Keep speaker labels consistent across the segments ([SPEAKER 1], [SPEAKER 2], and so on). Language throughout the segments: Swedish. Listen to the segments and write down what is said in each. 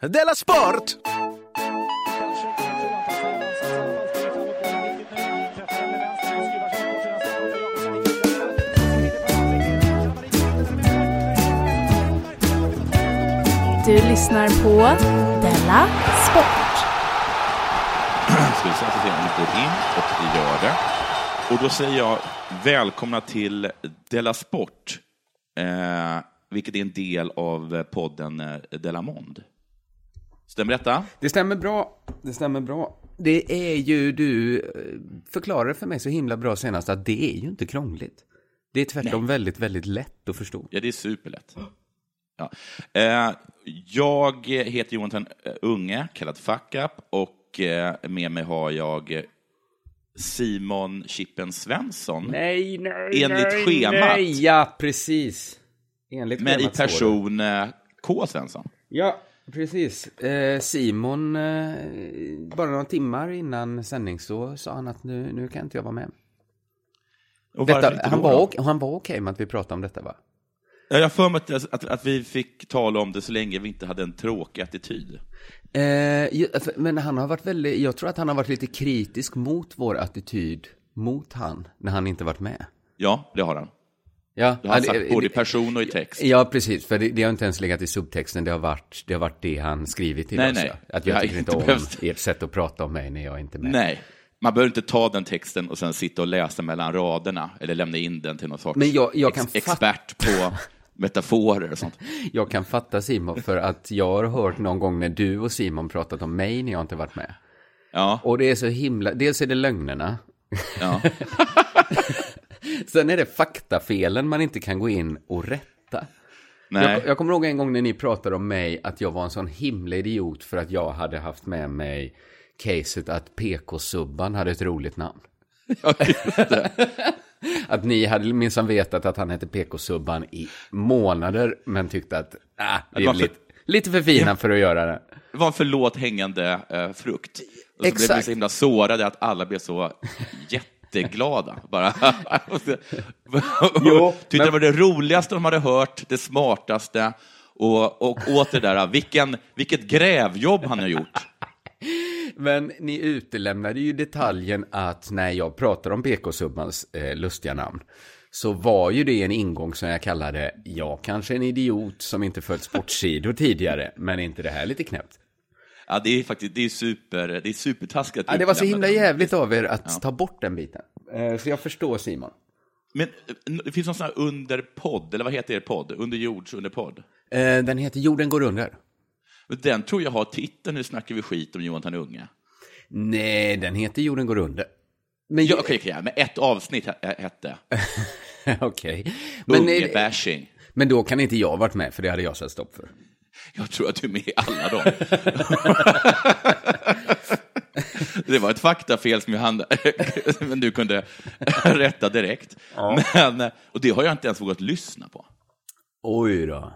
[SPEAKER 1] Della Sport!
[SPEAKER 2] Du lyssnar på Della Sport.
[SPEAKER 3] Ska vi om vi går in och det gör det. Och då säger jag välkomna till Della Sport, eh, vilket är en del av podden eh, Della Mond. Stämmer detta?
[SPEAKER 4] Det stämmer bra. Det stämmer bra. Det är ju, du eh, förklarade för mig så himla bra senast att det är ju inte krångligt. Det är tvärtom väldigt, väldigt lätt att förstå.
[SPEAKER 3] Ja, det är superlätt. Ja. Eh, jag heter Jonathan eh, Unge, kallad Fuck Up, och med mig har jag Simon Chippen Svensson.
[SPEAKER 4] Nej, nej,
[SPEAKER 3] Enligt
[SPEAKER 4] nej,
[SPEAKER 3] schemat.
[SPEAKER 4] Nej, ja, precis. Enligt
[SPEAKER 3] Men i person K. Svensson.
[SPEAKER 4] Ja, precis. Eh, Simon, eh, bara några timmar innan sändning så sa han att nu, nu kan inte jag vara med.
[SPEAKER 3] Och
[SPEAKER 4] Detta,
[SPEAKER 3] inte
[SPEAKER 4] han, var,
[SPEAKER 3] då?
[SPEAKER 4] han var okej med att vi pratade om detta, va?
[SPEAKER 3] Ja, Jag har för mig att, att, att vi fick tala om det så länge vi inte hade en tråkig attityd.
[SPEAKER 4] Eh, men han har varit väldigt, jag tror att han har varit lite kritisk mot vår attityd mot han, när han inte varit med.
[SPEAKER 3] Ja, det har han.
[SPEAKER 4] Ja,
[SPEAKER 3] Det har han sagt både i person och i text.
[SPEAKER 4] Ja, precis, för det, det har inte ens legat i subtexten, det har varit det, har varit det han skrivit till
[SPEAKER 3] Nej,
[SPEAKER 4] oss.
[SPEAKER 3] nej.
[SPEAKER 4] Att jag
[SPEAKER 3] har
[SPEAKER 4] tycker
[SPEAKER 3] inte
[SPEAKER 4] om
[SPEAKER 3] behövt.
[SPEAKER 4] ert sätt att prata om mig när jag inte är med.
[SPEAKER 3] Nej, man behöver inte ta den texten och sen sitta och läsa mellan raderna eller lämna in den till någon sorts
[SPEAKER 4] Men jag- jag kan
[SPEAKER 3] ex- expert på metaforer och sånt.
[SPEAKER 4] Jag kan fatta Simon, för att jag har hört någon gång när du och Simon pratat om mig när jag inte varit med.
[SPEAKER 3] Ja,
[SPEAKER 4] Och det är så himla, dels är det lögnerna,
[SPEAKER 3] ja.
[SPEAKER 4] sen är det faktafelen man inte kan gå in och rätta.
[SPEAKER 3] Nej.
[SPEAKER 4] Jag, jag kommer ihåg en gång när ni pratade om mig att jag var en sån himla idiot för att jag hade haft med mig caset att PK-subban hade ett roligt namn.
[SPEAKER 3] Ja, just det.
[SPEAKER 4] Att ni hade minsann vetat att han hette PK-subban i månader, men tyckte att ah,
[SPEAKER 3] Det
[SPEAKER 4] är lite, lite för fina för att göra det.
[SPEAKER 3] Det var en förlåt hängande eh, frukt. Och så blev vi
[SPEAKER 4] Exakt.
[SPEAKER 3] så himla sårade att alla blev så jätteglada. Bara.
[SPEAKER 4] Jo,
[SPEAKER 3] Tyckte
[SPEAKER 4] men-
[SPEAKER 3] det var det roligaste de hade hört, det smartaste. Och, och åter där, vilken, vilket grävjobb han har gjort.
[SPEAKER 4] Men ni utelämnade ju detaljen att när jag pratar om PK-subbans eh, lustiga namn så var ju det en ingång som jag kallade jag kanske en idiot som inte följt sportsidor tidigare, men inte det här lite knäppt.
[SPEAKER 3] Ja, det är faktiskt det är super, det är supertaskigt.
[SPEAKER 4] Ja, det var så himla jävligt av er att ta bort den biten. Eh, så jag förstår Simon.
[SPEAKER 3] Men eh, det finns någon sån här underpodd, eller vad heter er podd? Underjords underpodd.
[SPEAKER 4] Eh, den heter Jorden går under.
[SPEAKER 3] Den tror jag har titeln Nu snackar vi skit om Jonathan Unge.
[SPEAKER 4] Nej, den heter Jorden går under. Men
[SPEAKER 3] Ja, okej, okej, ja, men ett avsnitt he- hette
[SPEAKER 4] Okej. Men, eh,
[SPEAKER 3] Unge-bashing.
[SPEAKER 4] men då kan inte jag varit med, för det hade jag satt stopp för.
[SPEAKER 3] Jag tror att du är med i alla dem. Det var ett faktafel som jag men du kunde rätta direkt. Men, och det har jag inte ens vågat lyssna på.
[SPEAKER 4] Oj då.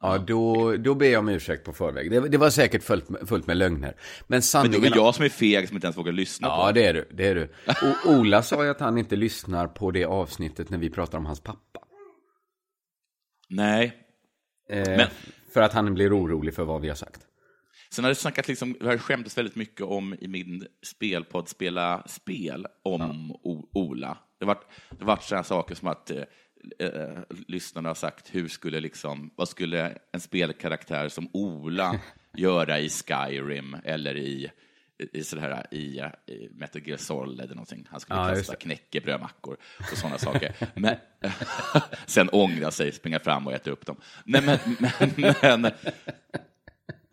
[SPEAKER 4] Ja, då, då ber jag om ursäkt på förväg. Det, det var säkert fullt med, fullt med lögner. Men
[SPEAKER 3] Men det
[SPEAKER 4] sanningen...
[SPEAKER 3] var jag som är feg som inte ens vågar lyssna
[SPEAKER 4] Ja,
[SPEAKER 3] på.
[SPEAKER 4] det är du. Det är du. Och Ola sa ju att han inte lyssnar på det avsnittet när vi pratar om hans pappa.
[SPEAKER 3] Nej.
[SPEAKER 4] Eh,
[SPEAKER 3] Men-
[SPEAKER 4] För att han blir orolig för vad vi har sagt.
[SPEAKER 3] Sen har det snackat liksom, vi har skämtats väldigt mycket om i min spelpodd Spela spel om O- Ola. Det har varit, det varit sådana saker som att eh, eh, lyssnarna har sagt, hur skulle liksom, vad skulle en spelkaraktär som Ola göra i Skyrim eller i, i, sådär, i, i Metal Gear Solid eller någonting. Han skulle
[SPEAKER 4] just
[SPEAKER 3] kasta knäckebrödmackor och sådana saker. Men, sen ångra sig, springa fram och äta upp dem. Nej, men, men, men,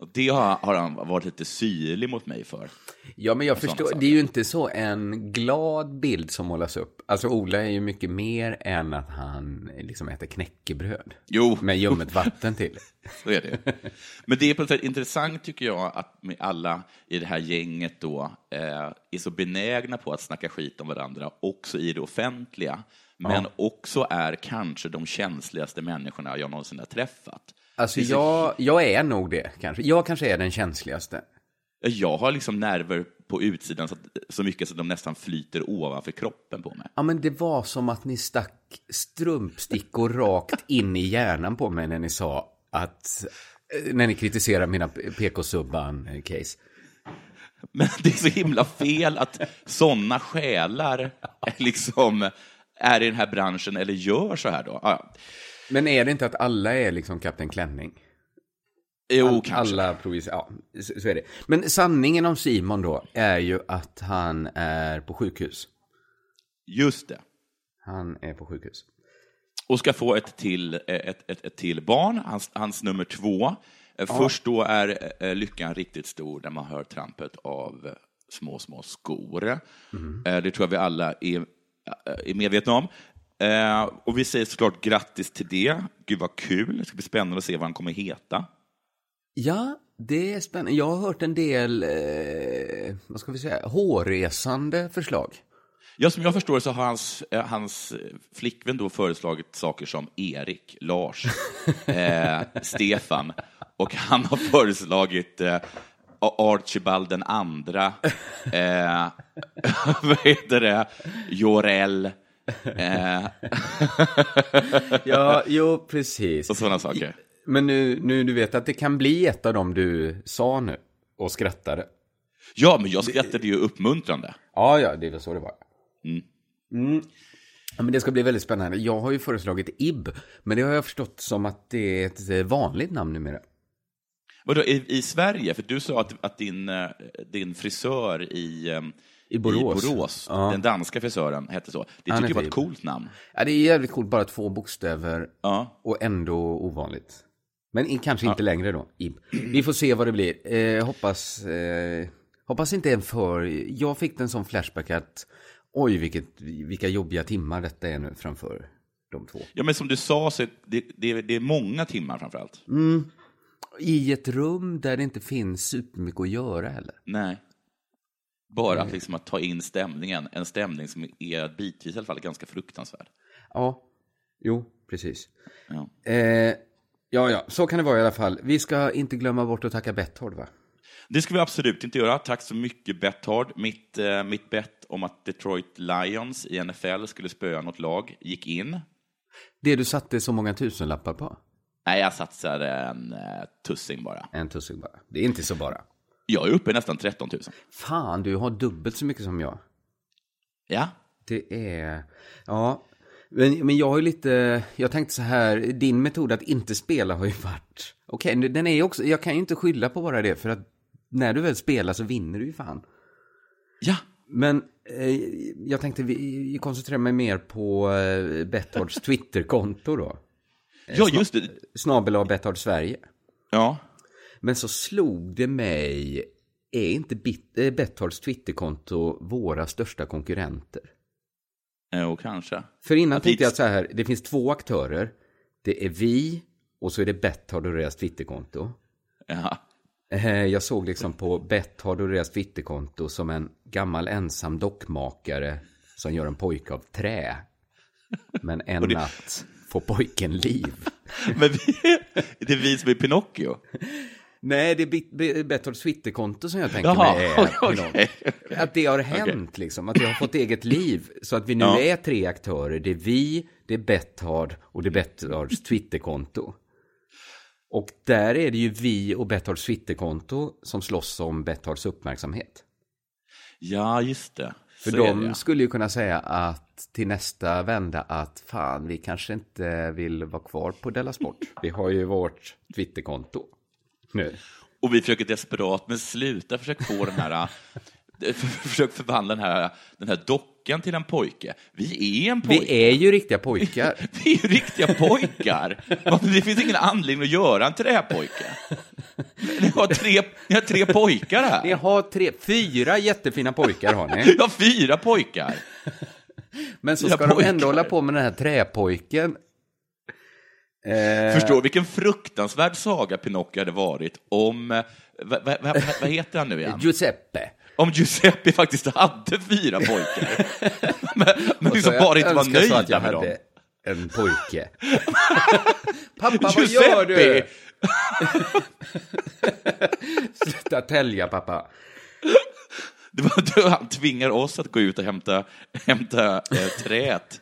[SPEAKER 3] och det har, har han varit lite syrlig mot mig för.
[SPEAKER 4] Ja, men jag
[SPEAKER 3] sådana
[SPEAKER 4] förstår.
[SPEAKER 3] saker.
[SPEAKER 4] Det är ju inte så en glad bild som målas upp. Alltså, Ola är ju mycket mer än att han liksom äter knäckebröd.
[SPEAKER 3] Jo,
[SPEAKER 4] Med ljummet vatten till.
[SPEAKER 3] så är det. Men det är på något sätt intressant tycker jag att alla i det här gänget då eh, är så benägna på att snacka skit om varandra också i det offentliga. Men också är kanske de känsligaste människorna jag någonsin har träffat.
[SPEAKER 4] Alltså,
[SPEAKER 3] är så-
[SPEAKER 4] jag, jag är nog det, kanske. Jag kanske är den känsligaste.
[SPEAKER 3] Jag har liksom nerver på utsidan så, att, så mycket så att de nästan flyter ovanför kroppen på mig.
[SPEAKER 4] Ja, men det var som att ni stack strumpstickor rakt in i hjärnan på mig när ni sa att Eh, När ni kritiserar mina PK-subban-case.
[SPEAKER 3] Men det är så himla fel att sådana själar liksom är i den här branschen eller gör så här då. Ja,
[SPEAKER 4] Men är det inte att alla är liksom Kapten Klänning?
[SPEAKER 3] jo,
[SPEAKER 4] All-
[SPEAKER 3] kanske.
[SPEAKER 4] Alla provis- ja, så, så är det. Men sanningen om Simon då är ju att han är på sjukhus.
[SPEAKER 3] Just det.
[SPEAKER 4] Han är på sjukhus.
[SPEAKER 3] Och ska få ett till, eh, ett, ett, ett till barn, hans, hans nummer två. Eh, Först då är eh, lyckan riktigt stor när man hör trampet av små, små skor. Eh, Det tror jag vi alla är, är medvetna om. Eh, Och vi säger såklart grattis till det. Gud vad kul. Det ska bli spännande att se vad han kommer heta.
[SPEAKER 4] Ja, det är spännande. Jag har hört en del, eh, vad ska vi säga, hårresande förslag.
[SPEAKER 3] Ja, som jag förstår så har hans, eh, hans eh, flickvän då föreslagit saker som Erik, Lars, eh, Stefan och han har föreslagit eh, Archibald den andra, eh, vad heter det, Jorell eh,
[SPEAKER 4] Ja, jo, precis.
[SPEAKER 3] och sådana saker.
[SPEAKER 4] Men nu, nu, du vet att det kan bli ett av dem du sa nu och skrattade.
[SPEAKER 3] Ja, men jag skrattade ju uppmuntrande.
[SPEAKER 4] Ja, ja, det var så det var.
[SPEAKER 3] Mm.
[SPEAKER 4] Mm. Ja, men det ska bli väldigt spännande. Jag har ju föreslagit IB, men det har jag förstått som att det är ett vanligt namn numera.
[SPEAKER 3] Vadå, i, i Sverige? För du sa att, att din, eh, din frisör i, eh,
[SPEAKER 4] I Borås.
[SPEAKER 3] i Borås
[SPEAKER 4] Ja.
[SPEAKER 3] den danska frisören, hette så. Det tycker jag
[SPEAKER 4] är
[SPEAKER 3] var ett coolt namn.
[SPEAKER 4] Ja, det är jävligt coolt, bara två bokstäver
[SPEAKER 3] Ja.
[SPEAKER 4] och ändå ovanligt. Men i- kanske inte längre då. IB. Vi får se vad det blir. Eh, hoppas, eh, hoppas inte en för... Jag fick en sån flashback att oj, vilket, vilka jobbiga timmar detta är nu framför de två.
[SPEAKER 3] Ja, men som du sa, så det, det, det är många timmar framför allt.
[SPEAKER 4] I ett rum där det inte finns supermycket att göra heller.
[SPEAKER 3] Nej. Bara att, liksom, att ta in stämningen, en stämning som är bitvis i alla fall ganska fruktansvärd.
[SPEAKER 4] Ja, jo, precis.
[SPEAKER 3] Ja.
[SPEAKER 4] Eh, ja, ja, så kan det vara i alla fall. Vi ska inte glömma bort att tacka Betthard, va?
[SPEAKER 3] Det ska vi absolut inte göra. Tack så mycket, Betthard. Mitt, eh, mitt bett om att Detroit Lions i NFL skulle spöa något lag gick in.
[SPEAKER 4] Det du satte så många tusenlappar på.
[SPEAKER 3] Nej, jag satsade en eh, tussing bara.
[SPEAKER 4] En tussing bara. Det är inte så bara.
[SPEAKER 3] Jag är uppe i nästan 13 000.
[SPEAKER 4] Fan, du har dubbelt så mycket som jag.
[SPEAKER 3] Ja,
[SPEAKER 4] Det är... Ja, men, men jag har ju lite... Jag tänkte så här, din metod att inte spela har ju varit... Okej, nu- den är ju också... Jag kan ju inte skylla på bara det, för att när du väl spelar så vinner du ju fan.
[SPEAKER 3] ja.
[SPEAKER 4] Men eh, jag tänkte vi koncentrerar mig mer på eh, Betthards Twitterkonto då.
[SPEAKER 3] Ja, just det.
[SPEAKER 4] Snabel av Betthard Sverige.
[SPEAKER 3] Ja.
[SPEAKER 4] Men så slog det mig, är inte Bit- eh, Betthards Twitterkonto våra största konkurrenter?
[SPEAKER 3] Jo, kanske.
[SPEAKER 4] För innan tänkte jag så här, det finns två aktörer. Det är vi och så är det Betthard och deras Twitterkonto.
[SPEAKER 3] Ja.
[SPEAKER 4] Eh, Jag såg liksom på Betthard och deras Twitterkonto som en gammal ensam dockmakare som gör en pojke av trä. Men en
[SPEAKER 3] Och det-
[SPEAKER 4] natt får pojken liv.
[SPEAKER 3] Men vi, det är vi som är Pinocchio.
[SPEAKER 4] Nej, det är Bit- Be- Betthards Twitterkonto som jag tänker
[SPEAKER 3] Jaha,
[SPEAKER 4] mig är
[SPEAKER 3] okej.
[SPEAKER 4] Att det har hänt liksom, att det har fått eget liv. Så att vi nu
[SPEAKER 3] Ja.
[SPEAKER 4] är tre aktörer. Det är vi, det är Betthard och det är Betthards Twitterkonto. Och där är det ju vi och Betthards Twitterkonto som slåss om Betthards uppmärksamhet.
[SPEAKER 3] Ja, just det.
[SPEAKER 4] För
[SPEAKER 3] Så
[SPEAKER 4] de
[SPEAKER 3] det, ja.
[SPEAKER 4] skulle ju kunna säga att till nästa vända att fan, vi kanske inte vill vara kvar på Della Sport. Vi har ju vårt Twitterkonto nu.
[SPEAKER 3] Och vi försöker desperat, men sluta försök få den här... eh, Försök förvandla den här, den här dockan till en pojke. Vi är en pojke.
[SPEAKER 4] Vi är ju riktiga pojkar.
[SPEAKER 3] Vi är ju riktiga pojkar. Det finns ingen anledning att göra en träpojke. Ni har tre, ni har tre pojkar
[SPEAKER 4] Ni
[SPEAKER 3] här.
[SPEAKER 4] har tre, fyra jättefina pojkar har ni.
[SPEAKER 3] Har fyra pojkar.
[SPEAKER 4] Men så ska de
[SPEAKER 3] pojkar.
[SPEAKER 4] ändå hålla på med den här träpojken. Eh,
[SPEAKER 3] Förstår vilken fruktansvärd saga Pinocchio hade varit om... eh, Vad va, va, vad heter han nu igen?
[SPEAKER 4] Giuseppe.
[SPEAKER 3] Om Giuseppe faktiskt hade fyra pojkar. men men liksom bara inte var
[SPEAKER 4] att jag
[SPEAKER 3] med dem.
[SPEAKER 4] hade en pojke. pappa, vad gör du?
[SPEAKER 3] Giuseppe!
[SPEAKER 4] Sluta tälja, pappa.
[SPEAKER 3] Det var då han tvingar oss att gå ut och hämta, hämta eh, träet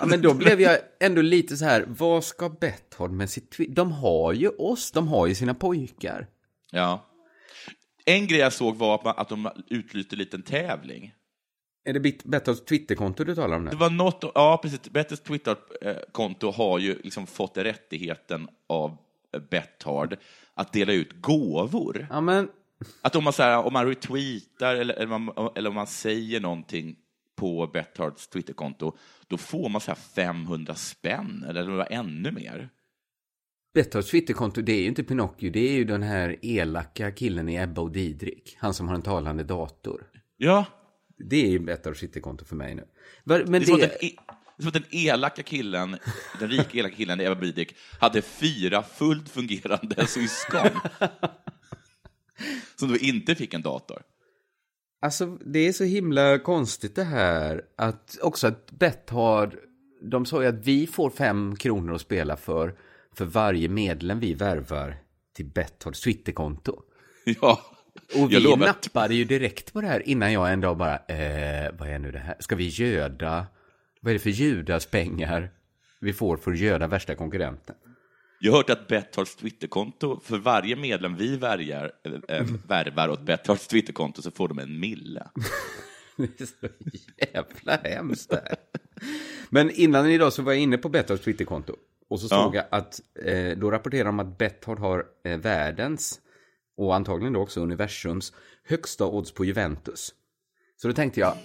[SPEAKER 4] Ja, men då blev jag ändå lite så här, vad ska Betthard med sitt? De har ju oss, de har ju sina pojkar.
[SPEAKER 3] Ja. En grej jag såg var att, man, att de utlyste en liten tävling.
[SPEAKER 4] Är det Bethards Twitterkonto du talar om nu?
[SPEAKER 3] Det var något, ja precis, Betters Twitter-konto har ju liksom fått rättigheten av Betthard att dela ut gåvor.
[SPEAKER 4] Ja, men
[SPEAKER 3] Att om man, så här, om man retweetar eller, eller, man, eller om man säger någonting på Bethards Twitterkonto, då får man så här 500 spänn, eller det var ännu mer.
[SPEAKER 4] Bethards Twitterkonto, det är ju inte Pinocchio, det är ju den här elaka killen i Ebba och Didrik. Han som har en talande dator.
[SPEAKER 3] Ja,
[SPEAKER 4] Det är ju Bethards Twitterkonto för mig nu. Men
[SPEAKER 3] det är som att
[SPEAKER 4] det...
[SPEAKER 3] den, e- som att den elaka killen, den rika elaka killen, Eva Bidik, hade fyra fullt fungerande syskon. som då inte fick en dator.
[SPEAKER 4] Alltså, det är så himla konstigt det här. Att också att Betthard, de sa ju att vi får fem kronor att spela för, för varje medlem vi värvar till Bethards Twitterkonto.
[SPEAKER 3] Ja,
[SPEAKER 4] Och
[SPEAKER 3] jag
[SPEAKER 4] vi
[SPEAKER 3] att-
[SPEAKER 4] nappade ju direkt på det här innan jag en dag bara, eh, vad är nu det här? Ska vi göda? Vad är det för Judas pengar vi får för att göda värsta konkurrenten?
[SPEAKER 3] Jag har hört att Bethards Twitterkonto, för varje medlem vi värjar, äh, värvar åt Bethards Twitterkonto så får de en mille.
[SPEAKER 4] Det är så jävla hemskt det här. Men innan idag så var jag inne på Bethards Twitterkonto. Och så såg jag att eh, då rapporterar de att Bethard har eh, världens och antagligen då också universums högsta odds på Juventus. Så då tänkte jag,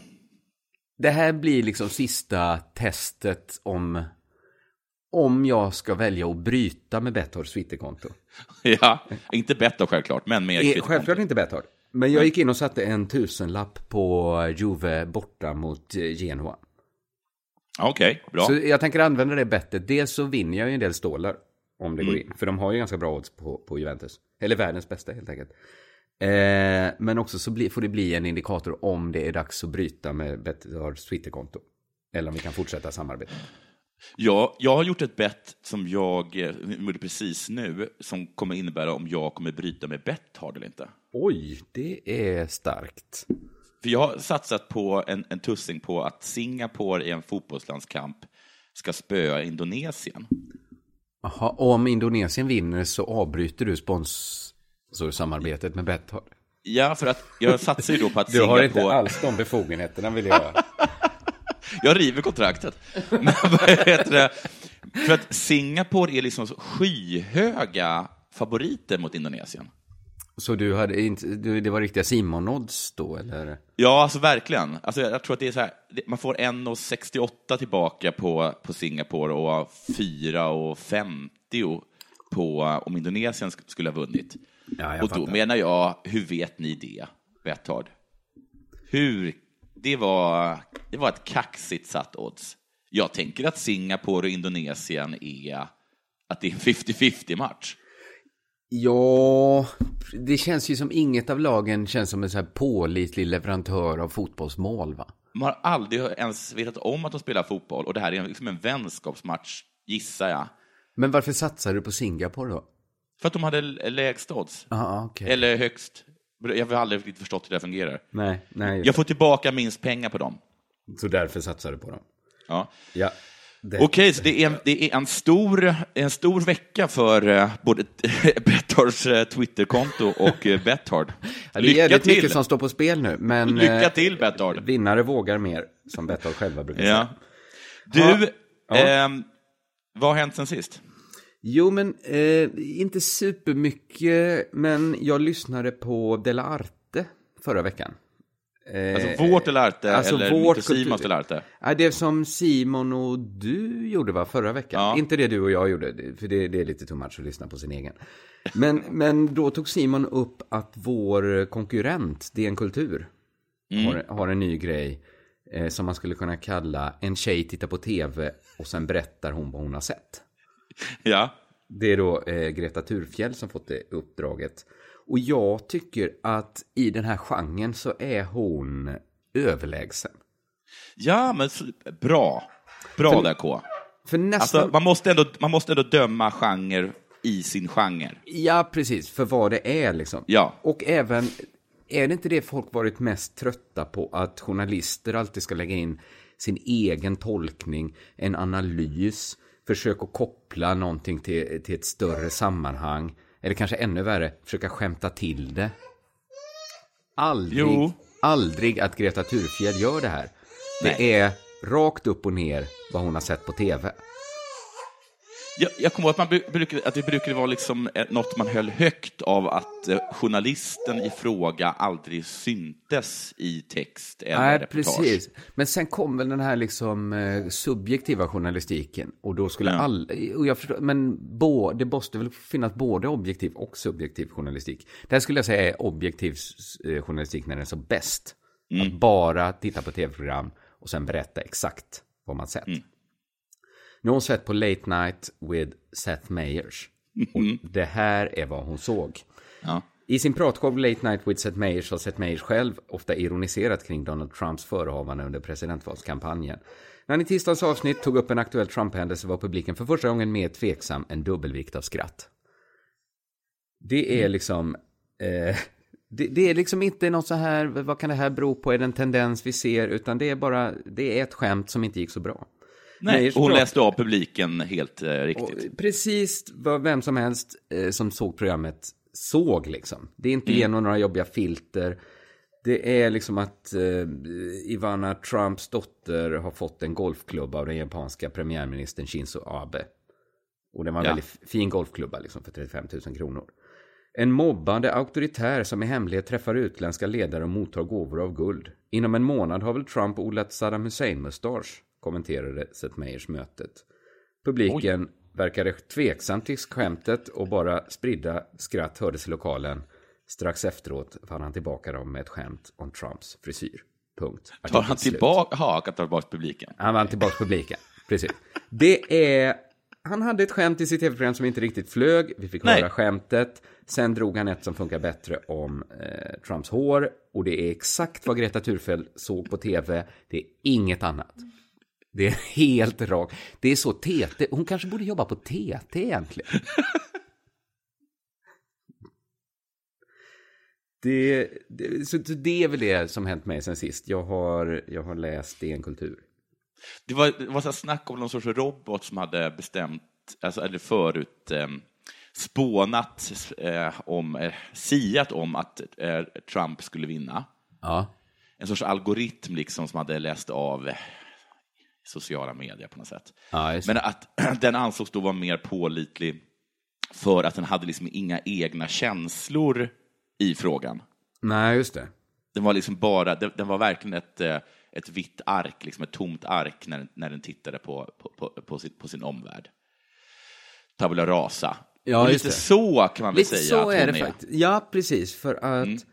[SPEAKER 4] det här blir liksom sista testet om om jag ska välja att bryta med Bethards Twitterkonto.
[SPEAKER 3] Ja, inte Betthard självklart, men med
[SPEAKER 4] Eh,
[SPEAKER 3] Twitterkonto.
[SPEAKER 4] Självklart inte Betthard. Men jag gick in och satte en tusenlapp på Juve borta mot eh, Genoa.
[SPEAKER 3] Okej, bra.
[SPEAKER 4] Så jag tänker använda det bettet. Dels så vinner jag ju en del stålar om det går
[SPEAKER 3] Mm.
[SPEAKER 4] in. För de har ju ganska bra odds på, på Juventus. Eller världens bästa helt enkelt. Eh, men också så bli, får det bli en indikator om det är dags att bryta med Bethards Twitterkonto. Eller om vi kan fortsätta samarbeta.
[SPEAKER 3] Ja, jag har gjort ett bett som jag eh, gjorde precis nu, som kommer innebära om jag kommer bryta med Betthard eller inte.
[SPEAKER 4] Oj, det är starkt.
[SPEAKER 3] För jag har satsat på en, en tussing på att Singapore i en fotbollslandskamp ska spöa Indonesien.
[SPEAKER 4] Jaha, om Indonesien vinner så avbryter du sponsorsamarbetet med Betthard.
[SPEAKER 3] Ja, för att jag satsar ju då på att
[SPEAKER 4] Du har inte
[SPEAKER 3] Singapore...
[SPEAKER 4] alls de befogenheterna vill jag.
[SPEAKER 3] Jag river kontraktet. Men vad heter det? För att Singapore är liksom skyhöga favoriter mot Indonesien.
[SPEAKER 4] Så du hade inte, du, det var riktiga Simon-odds då, eller?
[SPEAKER 3] Ja, alltså verkligen. Alltså, jag tror att det är så här, man får 1,68 tillbaka på, på Singapore och 4,50 på om Indonesien sk- skulle ha vunnit.
[SPEAKER 4] Ja, jag
[SPEAKER 3] och då
[SPEAKER 4] fattar.
[SPEAKER 3] menar jag, hur vet ni det, Betthard? Hur? Det var, det var ett kaxigt satt odds. Jag tänker att Singapore och Indonesien är att det är en 50-50 match.
[SPEAKER 4] Ja, det känns ju som inget av lagen känns som en så här pålitlig leverantör av fotbollsmål, va?
[SPEAKER 3] Man har aldrig ens vetat om att de spelar fotboll och det här är liksom en vänskapsmatch, gissar jag.
[SPEAKER 4] Men varför satsar du på Singapore då?
[SPEAKER 3] För att de hade lägst odds.
[SPEAKER 4] Ja, okej.
[SPEAKER 3] Eller högst. Jag har aldrig riktigt förstått hur det fungerar.
[SPEAKER 4] Nej, nej.
[SPEAKER 3] Jag får tillbaka minst pengar på dem.
[SPEAKER 4] Så därför satsar du på dem.
[SPEAKER 3] Ja.
[SPEAKER 4] Ja. Det...
[SPEAKER 3] Okej, så det är, det är en, stor, en stor vecka för eh, både Bethards eh, Twitterkonto och uh, Bethard.
[SPEAKER 4] Ja, det är
[SPEAKER 3] Lycka
[SPEAKER 4] jävligt
[SPEAKER 3] till!
[SPEAKER 4] mycket som står på spel nu, men...
[SPEAKER 3] Lycka
[SPEAKER 4] eh,
[SPEAKER 3] till, Bethard!
[SPEAKER 4] Vinnare vågar mer, som Betthard själva brukar
[SPEAKER 3] Ja.
[SPEAKER 4] säga.
[SPEAKER 3] Du,
[SPEAKER 4] Ja.
[SPEAKER 3] ehm, vad har hänt sen sist?
[SPEAKER 4] Jo, men eh, inte supermycket, men jag lyssnade på Dela Arte förra veckan. Eh,
[SPEAKER 3] Alltså vårt eller Arte,
[SPEAKER 4] alltså
[SPEAKER 3] eller
[SPEAKER 4] vårt
[SPEAKER 3] och Simons
[SPEAKER 4] kultur-
[SPEAKER 3] eller Arte?
[SPEAKER 4] Ja, det som Simon och du gjorde va, förra veckan?
[SPEAKER 3] Ja.
[SPEAKER 4] Inte det du och jag gjorde, för det, det är lite too much att lyssna på sin egen. Men, men då tog Simon upp att vår konkurrent, DN Kultur,
[SPEAKER 3] Mm.
[SPEAKER 4] har, har en ny grej eh, som man skulle kunna kalla En tjej tittar på tv och sen berättar hon vad hon har sett.
[SPEAKER 3] Ja.
[SPEAKER 4] Det är då eh, Greta Thurfjell som fått det uppdraget. Och jag tycker att i den här genren så är hon överlägsen.
[SPEAKER 3] Ja, men bra. Bra där, K.
[SPEAKER 4] För nästan...
[SPEAKER 3] Alltså, man, måste ändå, man måste ändå döma genre i sin genre.
[SPEAKER 4] Ja, precis. För vad det är liksom.
[SPEAKER 3] Ja.
[SPEAKER 4] Och även, är det inte det folk varit mest trötta på? Att journalister alltid ska lägga in sin egen tolkning, en analys, försök att koppla någonting till, till ett större sammanhang. Eller kanske ännu värre, försöka skämta till det. Aldrig,
[SPEAKER 3] Jo.
[SPEAKER 4] aldrig att Greta Thurfjell gör det här. Det
[SPEAKER 3] Nej.
[SPEAKER 4] är rakt upp och ner vad hon har sett på tv.
[SPEAKER 3] Jag, jag kommer ihåg att, man bru- brukade, att det brukade vara liksom eh, något man höll högt av att eh, journalisten i fråga aldrig syntes i text eller
[SPEAKER 4] Nej,
[SPEAKER 3] reportage.
[SPEAKER 4] precis. Men sen kom väl den här liksom eh, subjektiva journalistiken. Och då skulle
[SPEAKER 3] Ja.
[SPEAKER 4] all... Och jag förstår, men bo, det måste väl finnas både objektiv och subjektiv journalistik. Det här skulle jag säga är objektiv journalistik när den är så bäst. Att bara titta på tv-program och sen berätta exakt vad man sett. Nu har hon sett på Late Night with Seth Meyers. Och det här är vad hon såg.
[SPEAKER 3] Ja.
[SPEAKER 4] I sin pratshow Late Night with Seth Meyers har Seth Meyers själv ofta ironiserat kring Donald Trumps förehavande under presidentvalskampanjen. När han i tisdagens avsnitt tog upp en aktuell Trump-händelse var publiken för första gången mer tveksam än dubbelvikt av skratt. Det är liksom... Eh, det, det är liksom inte något så här, vad kan det här bero på, är det en tendens vi ser, utan det är bara, det är ett skämt som inte gick så bra.
[SPEAKER 3] Nej, hon läste av publiken helt eh, riktigt.
[SPEAKER 4] och precis vad vem som helst eh, som såg programmet såg liksom. Det är inte genom några jobbiga filter. Det är liksom att eh, Ivana Trumps dotter har fått en golfklubba av den japanska premiärministern Shinzo Abe. Och det var en
[SPEAKER 3] Ja.
[SPEAKER 4] väldigt fin golfklubba liksom för 35 000 kronor. En mobbande auktoritär som i hemlighet träffar utländska ledare och mottar gåvor av guld. Inom en månad har väl Trump odlat Saddam Hussein-mustasch, kommenterade Seth Meyers mötet. Publiken verkade tveksam till skämtet och bara spridda skratt hördes i lokalen. Strax efteråt fann han tillbaka dem med ett skämt om Trumps frisyr. Punkt.
[SPEAKER 3] Tar han tillbaka, ja, han tar tillbaka publiken.
[SPEAKER 4] Han vann tillbaka publiken. Precis. Det är... Han hade ett skämt i sitt tv-program som inte riktigt flög. Vi fick
[SPEAKER 3] Nej.
[SPEAKER 4] höra skämtet. Sen drog han ett som funkar bättre om eh, Trumps hår. Och det är exakt vad Greta Thurfjell såg på tv. Det är inget annat. Det är helt rakt. Det är så TT. Hon kanske borde jobba på TT egentligen. Det, det, så det är väl det som hänt mig sen sist. Jag har, jag har läst DN Kultur.
[SPEAKER 3] Det var, det var så snack om någon sorts robot som hade bestämt, alltså, eller förut eh, spånat eh, om, eh, siat om att eh, Trump skulle vinna.
[SPEAKER 4] Ja.
[SPEAKER 3] En sorts algoritm liksom som hade läst av eh, sociala medier på något sätt.
[SPEAKER 4] Ja,
[SPEAKER 3] Men att den ansågs då vara mer pålitlig för att den hade liksom inga egna känslor i frågan.
[SPEAKER 4] Nej, just det.
[SPEAKER 3] Den var liksom bara, den, var verkligen ett, eh, ett vitt ark, liksom ett tomt ark när, när den tittade på, på, på, på, sin, på sin omvärld. Tabula rasa.
[SPEAKER 4] Ja,
[SPEAKER 3] lite
[SPEAKER 4] det.
[SPEAKER 3] så kan man väl
[SPEAKER 4] Lite
[SPEAKER 3] säga
[SPEAKER 4] så
[SPEAKER 3] att
[SPEAKER 4] är det faktiskt. Ja, precis. För att...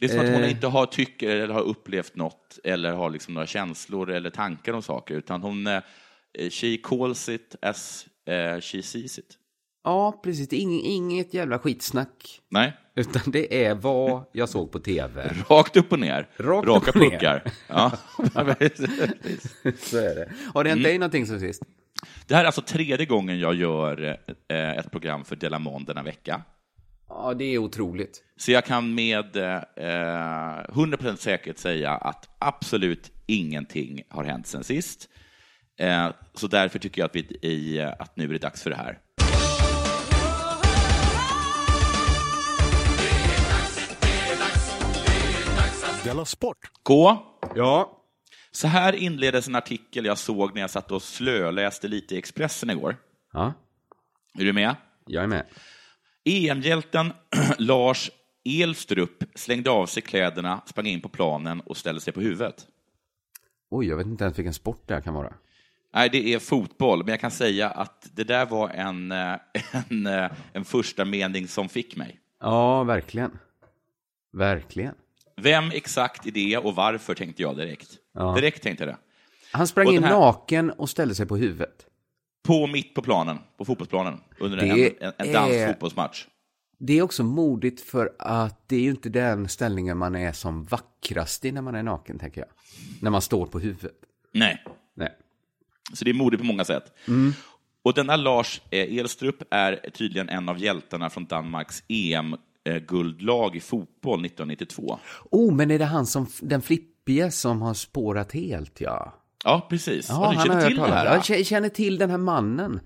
[SPEAKER 3] Det är som att hon
[SPEAKER 4] Eh.
[SPEAKER 3] inte har tycker eller har upplevt något eller har liksom några känslor eller tankar om saker, utan hon, eh, she calls it as eh, she sees it.
[SPEAKER 4] Ja, precis. Ing, inget jävla skitsnack.
[SPEAKER 3] Nej,
[SPEAKER 4] Utan det är vad jag såg på tv.
[SPEAKER 3] rakt upp och ner.
[SPEAKER 4] Rakt
[SPEAKER 3] Raka
[SPEAKER 4] upp och ner.
[SPEAKER 3] puckar. Ja.
[SPEAKER 4] Så är det. Har det hänt dig någonting sen sist?
[SPEAKER 3] Det här är alltså tredje gången jag gör eh, ett program för Delamond denna vecka.
[SPEAKER 4] Ja, det är otroligt.
[SPEAKER 3] Så jag kan med eh, 100% säkerhet säga att absolut ingenting har hänt sen sist. Eh, så därför tycker jag att, vi, i, att nu är det dags för det här.
[SPEAKER 1] Della Sport!
[SPEAKER 3] Gå!
[SPEAKER 4] Ja.
[SPEAKER 3] Så här inleddes en artikel jag såg när jag satt och slöläste lite i Expressen igår.
[SPEAKER 4] Ja,
[SPEAKER 3] Är du med?
[SPEAKER 4] jag är med.
[SPEAKER 3] EM-hjälten Lars Elstrup slängde av sig kläderna, sprang in på planen och ställde sig på huvudet.
[SPEAKER 4] Oj, jag vet inte ens vilken sport det här kan vara.
[SPEAKER 3] Nej, det är fotboll, men jag kan säga att det där var en, eh, en, eh, en första mening som fick mig.
[SPEAKER 4] Ja, verkligen. Verkligen.
[SPEAKER 3] Vem exakt är det och varför tänkte jag direkt.
[SPEAKER 4] Ja.
[SPEAKER 3] Direkt tänkte jag det.
[SPEAKER 4] Han sprang
[SPEAKER 3] Och
[SPEAKER 4] in
[SPEAKER 3] här-
[SPEAKER 4] naken och ställde sig på huvudet.
[SPEAKER 3] På mitt på planen, på fotbollsplanen, under en, en, en dansk
[SPEAKER 4] är-
[SPEAKER 3] fotbollsmatch.
[SPEAKER 4] Det är också modigt för att det är ju inte den ställningen man är som vackrast i när man är naken, tänker jag. När man står på huvudet.
[SPEAKER 3] Nej,
[SPEAKER 4] Nej.
[SPEAKER 3] så det är modigt på många sätt.
[SPEAKER 4] Mm.
[SPEAKER 3] Och denna Lars eh, Elstrup är tydligen en av hjältarna från Danmarks EM-guldlag i fotboll 1992.
[SPEAKER 4] Oh, men är det han som, den flippige som har spårat helt, ja?
[SPEAKER 3] Ja, precis.
[SPEAKER 4] Ja,
[SPEAKER 3] du känner till det här?
[SPEAKER 4] Jag kä- känner till den här mannen.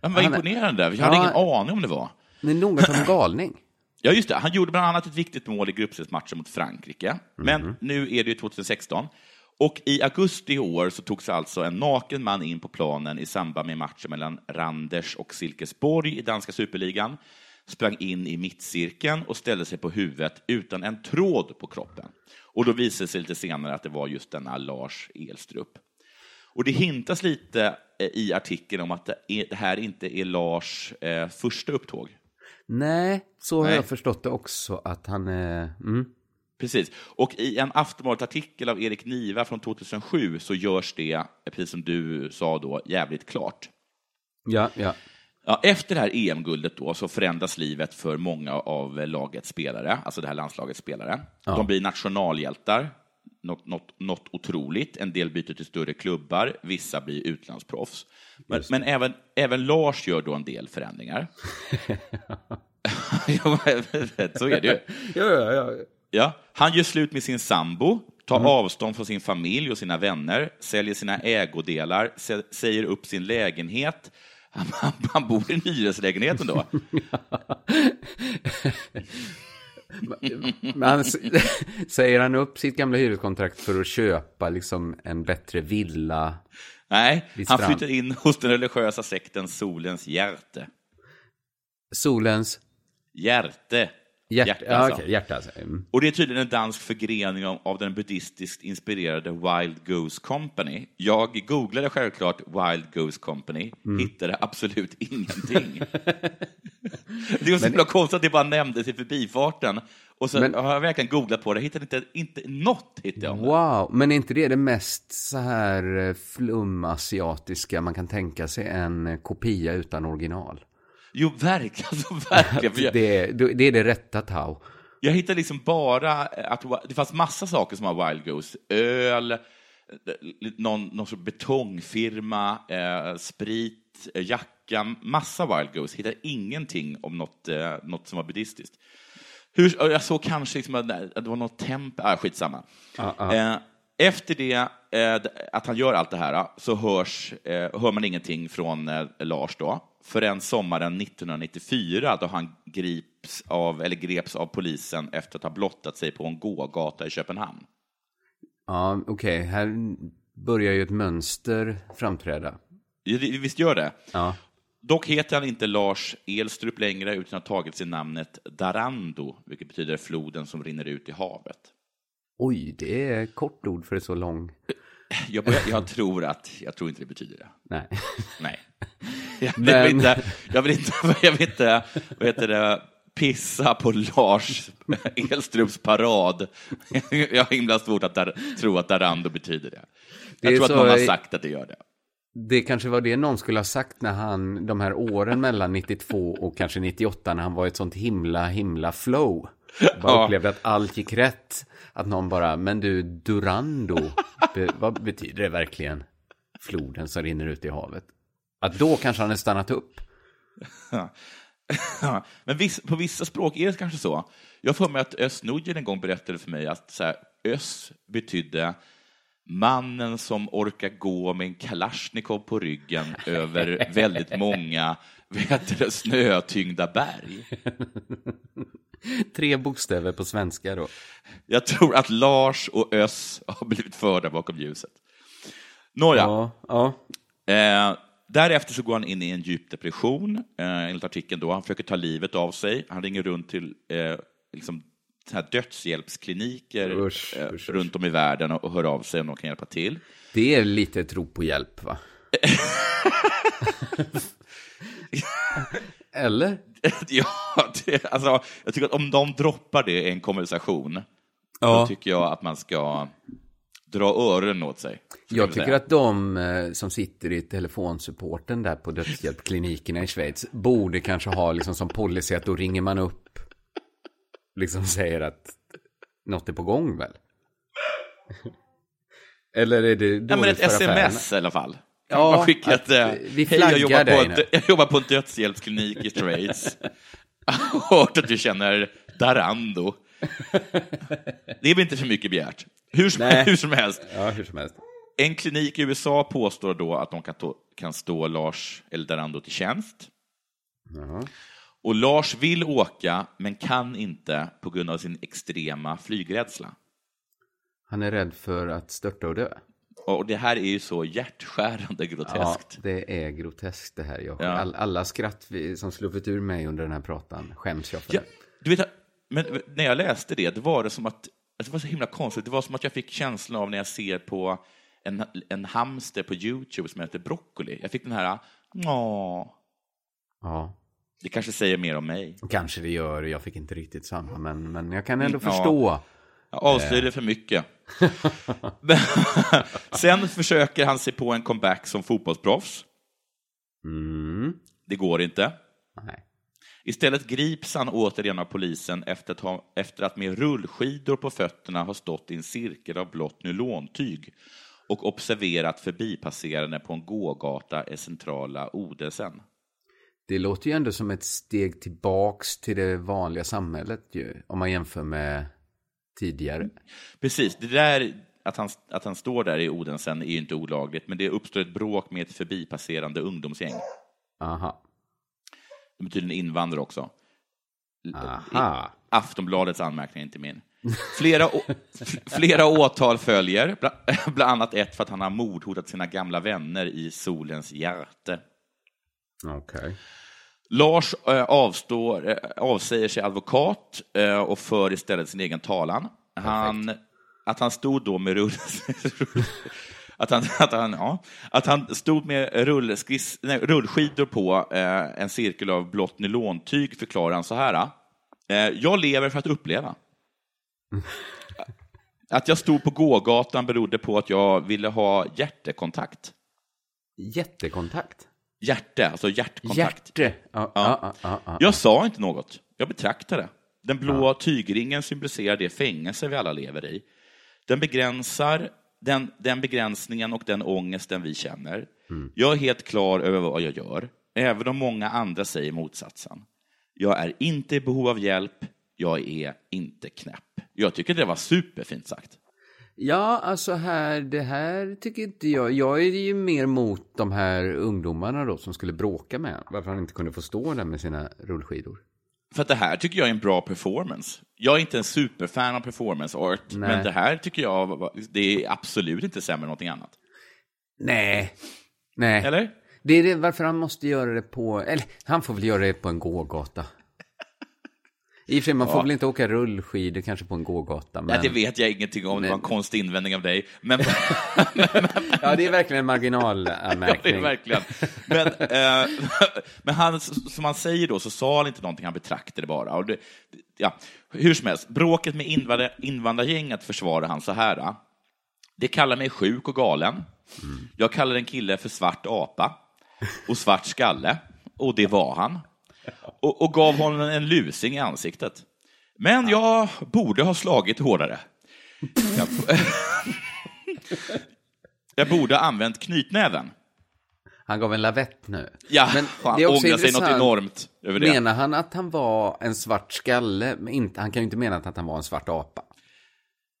[SPEAKER 3] Ja, men vad
[SPEAKER 4] han
[SPEAKER 3] imponerande. Jag hade
[SPEAKER 4] Ja.
[SPEAKER 3] ingen aning om det var.
[SPEAKER 4] Det är nog att han är galning.
[SPEAKER 3] Ja, just det. Han gjorde bland annat ett viktigt mål i gruppspelsmatchen mot Frankrike. Men nu är det ju 2016. Och i augusti i år så togs alltså en naken man in på planen i samband med matchen mellan Randers och Silkeborg i danska superligan, sprang in i mittcirkeln och ställde sig på huvudet utan en tråd på kroppen. Och då visade det sig lite senare att det var just denna Lars Elstrup. Och det hintas lite eh, i artikeln om att det, är, det här inte är Lars eh, första upptåg.
[SPEAKER 4] Nej, så har
[SPEAKER 3] Nej.
[SPEAKER 4] jag förstått det också att han är... Mm.
[SPEAKER 3] Precis. Och i en Aftonbladet-artikel av Erik Niva från 2007 så görs det, eh, precis som du sa då, jävligt klart.
[SPEAKER 4] Ja, ja.
[SPEAKER 3] Ja, efter det här EM-guldet då så förändras livet för många av eh, lagets spelare, alltså det här landslagets spelare. De blir nationalhjältar, något, något, något otroligt. En del byter till större klubbar, vissa blir utlandsproffs. Men, men även, även Lars gör då en del förändringar. Så är det ju.
[SPEAKER 4] Ja, ja, ja.
[SPEAKER 3] Ja, han gör slut med sin sambo, tar avstånd från sin familj och sina vänner, säljer sina ägodelar, sä- säger upp sin lägenhet. Han, han, han bor i en hyreslägenhet ändå.
[SPEAKER 4] Men han, säger han upp sitt gamla hyreskontrakt för att köpa liksom en bättre villa?
[SPEAKER 3] Nej, han flyttar in hos den religiösa sekten Solens hjärte.
[SPEAKER 4] Solens
[SPEAKER 3] Hjärte.
[SPEAKER 4] Hjärta?
[SPEAKER 3] Hjärta,
[SPEAKER 4] ja,
[SPEAKER 3] alltså.
[SPEAKER 4] okej, hjärta alltså. Mm.
[SPEAKER 3] Och det är tydligen en dansk förgrening av, av den buddhistiskt inspirerade Wild Goose Company. Jag googlade självklart Wild Goose Company,
[SPEAKER 4] Mm.
[SPEAKER 3] hittade absolut ingenting. det var så himla konstigt att det bara nämndes i förbifarten. Och så
[SPEAKER 4] Men-
[SPEAKER 3] har jag verkligen googlat på det, hittade inte, inte något hittade jag.
[SPEAKER 4] Wow, men är inte det det mest så här eh, flumasiatiska man kan tänka sig en kopia utan original?
[SPEAKER 3] Jo, verkligen. Alltså, verkligen.
[SPEAKER 4] Det det, är det rätta Tau.
[SPEAKER 3] Jag hittade liksom bara att det fanns massa saker som var Wild Goose. Öl, eh, någon, någon sorts betongfirma, eh, sprit, eh, jacka, massa Wild Goose. Hittade ingenting om något, eh, något som var buddhistiskt. Hur, och jag såg kanske liksom att det var något tempel, ah, skitsamma. Eh, efter det, eh, att han gör allt det här, så hörs, eh, hör man ingenting från eh, Lars då, förrän sommaren 1994 då han grips av, eller greps av polisen efter att ha blottat sig på en gågata i Köpenhamn.
[SPEAKER 4] Ja, okej, här börjar ju ett mönster framträda.
[SPEAKER 3] Visst gör det?
[SPEAKER 4] Ja.
[SPEAKER 3] Dock heter han inte Lars Elstrup längre, utan har tagit sig namnet Darando, vilket betyder floden som rinner ut i havet.
[SPEAKER 4] Oj, det är kort ord för ett så lång...
[SPEAKER 3] Jag, börjar, jag tror att, jag tror inte det betyder det.
[SPEAKER 4] Nej.
[SPEAKER 3] Nej. Jag vill,
[SPEAKER 4] Men-
[SPEAKER 3] inte, jag vill inte, jag vill inte vad heter det, pissa på Lars Elstrups parad. Jag har himla svårt att dar, tro att Darando betyder det. Jag
[SPEAKER 4] Det
[SPEAKER 3] tror att
[SPEAKER 4] så-
[SPEAKER 3] någon har sagt att det gör det.
[SPEAKER 4] Det kanske var det någon skulle ha sagt när han, de här åren mellan 92 och kanske 98, när han var i ett sånt himla, himla flow. Bara
[SPEAKER 3] Ja.
[SPEAKER 4] upplevde att allt gick rätt. Att någon bara, men du, Durando, be, vad betyder det verkligen? Floden som rinner ut i havet. Att då kanske han hade stannat upp.
[SPEAKER 3] Men viss, på vissa språk är det kanske så. Jag för mig att Özz Nujen en gång berättade för mig att så här, Ös betydde mannen som orkar gå med en kalasjnikov på ryggen över väldigt många det, snötyngda berg.
[SPEAKER 4] Tre bokstäver på svenska då.
[SPEAKER 3] Jag tror att Lars och Öss har blivit förda bakom ljuset. Nåja,
[SPEAKER 4] Ja, ja.
[SPEAKER 3] Eh, därefter så går han in i en djup depression, eh, enligt artikeln. Då. Han försöker ta livet av sig. Han ringer runt till eh, liksom, här dödshjälpskliniker
[SPEAKER 4] Usch,
[SPEAKER 3] eh,
[SPEAKER 4] usch, usch.
[SPEAKER 3] runt om i världen och, och hör av sig om de kan hjälpa till.
[SPEAKER 4] Det är lite ett rop på hjälp, va? Eller?
[SPEAKER 3] ja, det, alltså, jag tycker att om de droppar det i en konversation, då tycker jag att man ska dra öronen åt sig.
[SPEAKER 4] Jag tycker
[SPEAKER 3] säga.
[SPEAKER 4] att de eh, som sitter i telefonsupporten där på dödshjälpklinikerna i Schweiz borde kanske ha liksom som policy att då ringer man upp, liksom säger att något är på gång väl? Eller är det
[SPEAKER 3] Ja, men
[SPEAKER 4] dåligt
[SPEAKER 3] ett
[SPEAKER 4] för
[SPEAKER 3] sms i alla fall.
[SPEAKER 4] Ja,
[SPEAKER 3] man skicka
[SPEAKER 4] att,
[SPEAKER 3] ett,
[SPEAKER 4] eh, vi
[SPEAKER 3] hej, jag jobbar,
[SPEAKER 4] flaggar dig
[SPEAKER 3] ett,
[SPEAKER 4] nu."
[SPEAKER 3] jag jobbar på en dödshjälpsklinik i har hört att du känner Darando. Det är väl inte för mycket begärt. Hur som, hur som helst.
[SPEAKER 4] Ja, hur som helst.
[SPEAKER 3] En klinik i USA påstår då att de kan, to- kan stå Lars Eldarando till tjänst. Och Lars vill åka, men kan inte på grund av sin extrema flygrädsla.
[SPEAKER 4] Han är rädd för att störta och dö.
[SPEAKER 3] Och det här är ju så hjärtskärande
[SPEAKER 4] Ja,
[SPEAKER 3] groteskt.
[SPEAKER 4] det är groteskt det här. Jag,
[SPEAKER 3] Ja.
[SPEAKER 4] all, alla skratt som sluppit ur mig under den här pratan skäms jag för.
[SPEAKER 3] Ja, du vet, men när jag läste det, det var det som att, det var så himla konstigt, det var som att jag fick känslan av när jag ser på en, en hamster på YouTube som heter Broccoli. Jag fick den här, åh,
[SPEAKER 4] Ja,
[SPEAKER 3] det kanske säger mer om mig.
[SPEAKER 4] kanske det gör. Jag fick inte riktigt samma, men, men jag kan ändå
[SPEAKER 3] Ja.
[SPEAKER 4] förstå.
[SPEAKER 3] Jag avslöjade för mycket. Sen försöker han sig på en comeback som fotbollsproffs.
[SPEAKER 4] Mm.
[SPEAKER 3] Det går inte.
[SPEAKER 4] Nej.
[SPEAKER 3] Istället grips han återigen av polisen efter att, ha, efter att med rullskidor på fötterna ha stått i en cirkel av blått nylontyg och observerat förbipasserande på en gågata i centrala Odelsen.
[SPEAKER 4] Det låter ju ändå som ett steg tillbaks till det vanliga samhället ju, om man jämför med tidigare.
[SPEAKER 3] Precis, det där att han, att han står där i Odensen är ju inte olagligt, men det uppstår ett bråk med ett förbipasserande ungdomsgäng.
[SPEAKER 4] Aha.
[SPEAKER 3] De är tydligen invandrare också.
[SPEAKER 4] Aha.
[SPEAKER 3] Aftonbladets anmärkning, inte min. Flera, flera åtal följer, bla- bland annat ett för att han har mordhotat sina gamla vänner i Solens hjärte.
[SPEAKER 4] Okej.
[SPEAKER 3] Lars eh, avstår, eh, avsäger sig advokat eh, och för istället sin egen talan. Han, att han stod då med rull... att, han, att, han, ja, att han stod med rullskriss, nej, rullskidor på eh, en cirkel av blått nylontyg förklarar han så här. Eh, jag lever för att uppleva. Att jag stod på gågatan berodde på att jag ville ha hjärtekontakt.
[SPEAKER 4] Jättekontakt.
[SPEAKER 3] Hjärte, alltså hjärtkontakt.
[SPEAKER 4] Hjärte. Ja, ja. Ja, ja.
[SPEAKER 3] Jag sa inte något. Jag betraktade. Den blå tygringen symboliserar det fängelse vi alla lever i. Den begränsar den, den begränsningen och den ångesten vi känner. Jag är helt klar över vad jag gör, även om många andra säger motsatsen. Jag är inte i behov av hjälp, jag är inte knäpp. Jag tycker det var superfint sagt.
[SPEAKER 4] Ja, alltså här, det här tycker inte jag. Jag är ju mer mot de här ungdomarna då som skulle bråka med. Varför han inte kunde få stå där med sina rullskidor.
[SPEAKER 3] För att det här tycker jag är en bra performance. Jag är inte en superfan av performance art,
[SPEAKER 4] Nej.
[SPEAKER 3] men det här tycker jag, det är absolut inte sämre än någonting annat.
[SPEAKER 4] Nej. Nej.
[SPEAKER 3] Eller?
[SPEAKER 4] Det är det, varför han måste göra det på, eller han får väl göra det på en gågata. I och för sig, man får
[SPEAKER 3] Ja.
[SPEAKER 4] väl inte åka rullskidor kanske på en gågata. Men...
[SPEAKER 3] Ja, det vet jag ingenting om, det var en konstig invändning av dig. Men,
[SPEAKER 4] Ja, det är verkligen en
[SPEAKER 3] ja, det
[SPEAKER 4] marginalanmärkning.
[SPEAKER 3] är verkligen. Men, eh, men han, som han säger då, så sa han inte någonting, han betraktade bara. Och det, ja, hur som helst, bråket med invandrar, invandrargänget försvarar han så här. Det kallar mig sjuk och galen. Jag kallar en kille för svart apa och svart skalle, och det var han. Och, och gav honom en lusing i ansiktet. Men jag borde ha slagit hårdare. Jag, jag borde ha använt knytnäven.
[SPEAKER 4] Han gav en lavett nu.
[SPEAKER 3] Ja,
[SPEAKER 4] Men
[SPEAKER 3] fan,
[SPEAKER 4] det är också
[SPEAKER 3] ångrar sig något enormt över det.
[SPEAKER 4] Menar han att han var en svart skalle? Men inte, han kan ju inte mena att han var en svart apa.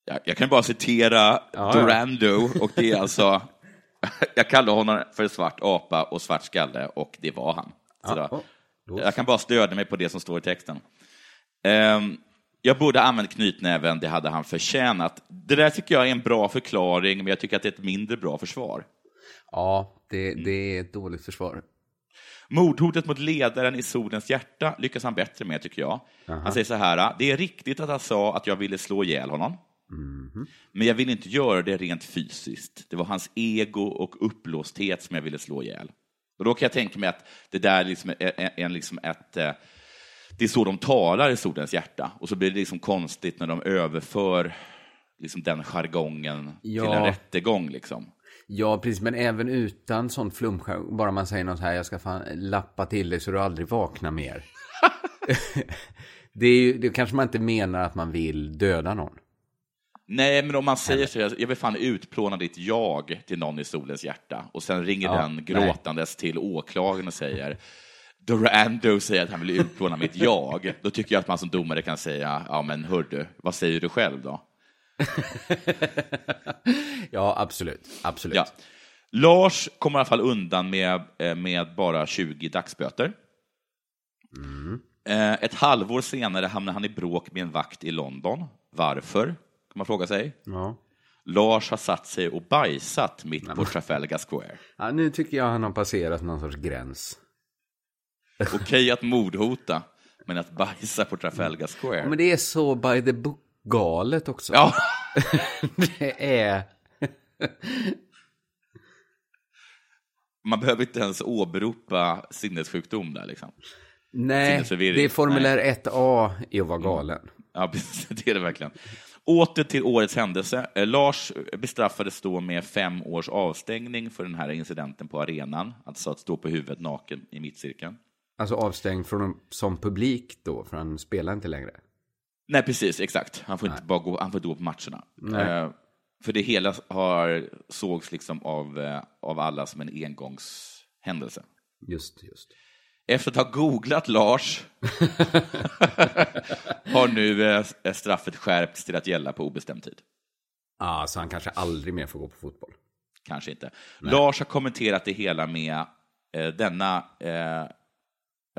[SPEAKER 3] Jag, jag kan bara citera
[SPEAKER 4] Ja, ja.
[SPEAKER 3] Durando, och det är alltså... Jag kallar honom för svart apa och svart skalle, och det var han.
[SPEAKER 4] Ja,
[SPEAKER 3] jag kan bara stödja mig på det som står i texten. Ehm, jag borde ha använt knytnäven, det hade han förtjänat. Det där tycker jag är en bra förklaring, men jag tycker att det är ett mindre bra försvar.
[SPEAKER 4] Ja, det,
[SPEAKER 3] Mm.
[SPEAKER 4] det är ett dåligt försvar.
[SPEAKER 3] Mordhotet mot ledaren i Solens hjärta lyckas han bättre med, tycker jag. Han säger så här, det är riktigt att han sa att jag ville slå ihjäl honom. Men jag ville inte göra det rent fysiskt. Det var hans ego och uppblåsthet som jag ville slå ihjäl. Och då kan jag tänka mig att det där liksom är, är, är liksom ett... eh, Det är så de talar i Solens hjärta. Och så blir det liksom konstigt när de överför liksom den jargongen
[SPEAKER 4] Ja.
[SPEAKER 3] till en rättegång. Liksom.
[SPEAKER 4] Ja, precis, men även utan sån flumskärm, bara man säger något här, jag ska fan lappa till dig så du aldrig vaknar mer. det, är ju, det kanske man inte menar att man vill döda någon.
[SPEAKER 3] Nej, men om man säger så, jag vill fan utplåna ditt jag till någon i Solens hjärta och sen ringer
[SPEAKER 4] Ja,
[SPEAKER 3] den
[SPEAKER 4] nej.
[SPEAKER 3] gråtandes till åklagaren och säger Durando säger att han vill utplåna mitt jag. Då tycker jag att man som domare kan säga, ja men hördu, vad säger du själv då?
[SPEAKER 4] Ja, absolut. Absolut.
[SPEAKER 3] Ja. Lars kommer i alla fall undan med, eh, med bara 20 dagsböter. Eh, Ett halvår senare hamnar han i bråk med en vakt i London. Varför? Kan man fråga sig.
[SPEAKER 4] Ja.
[SPEAKER 3] Lars har satt sig och bajsat mitt på Trafalgar Square.
[SPEAKER 4] Ja, nu tycker jag han har passerat någon sorts gräns.
[SPEAKER 3] Okej att mordhota, men att bajsa på Trafalgar Square.
[SPEAKER 4] Men det är så by the book galet också.
[SPEAKER 3] Ja,
[SPEAKER 4] Det är...
[SPEAKER 3] man behöver inte ens åberopa sinnessjukdom där liksom.
[SPEAKER 4] Nej, det är formulär 1A i att vara galen.
[SPEAKER 3] Ja, precis, det är det verkligen. Åter till årets händelse. Eh, Lars bestraffades då med fem års avstängning för den här incidenten på arenan, alltså att stå på huvudet naken i mittcirkeln.
[SPEAKER 4] Alltså avstängd från, som publik då, för han spelar inte längre.
[SPEAKER 3] Nej, precis, exakt. Han får inte bara gå, han får inte gå på matcherna. Eh, för det hela har, sågs liksom av, eh, av alla som en engångshändelse.
[SPEAKER 4] Just, just.
[SPEAKER 3] Efter att ha googlat Lars har nu eh, straffet skärpts till att gälla på obestämd tid.
[SPEAKER 4] Ja, så han kanske aldrig mer får gå på fotboll.
[SPEAKER 3] Kanske inte. Lars har kommenterat det hela med eh, denna, eh,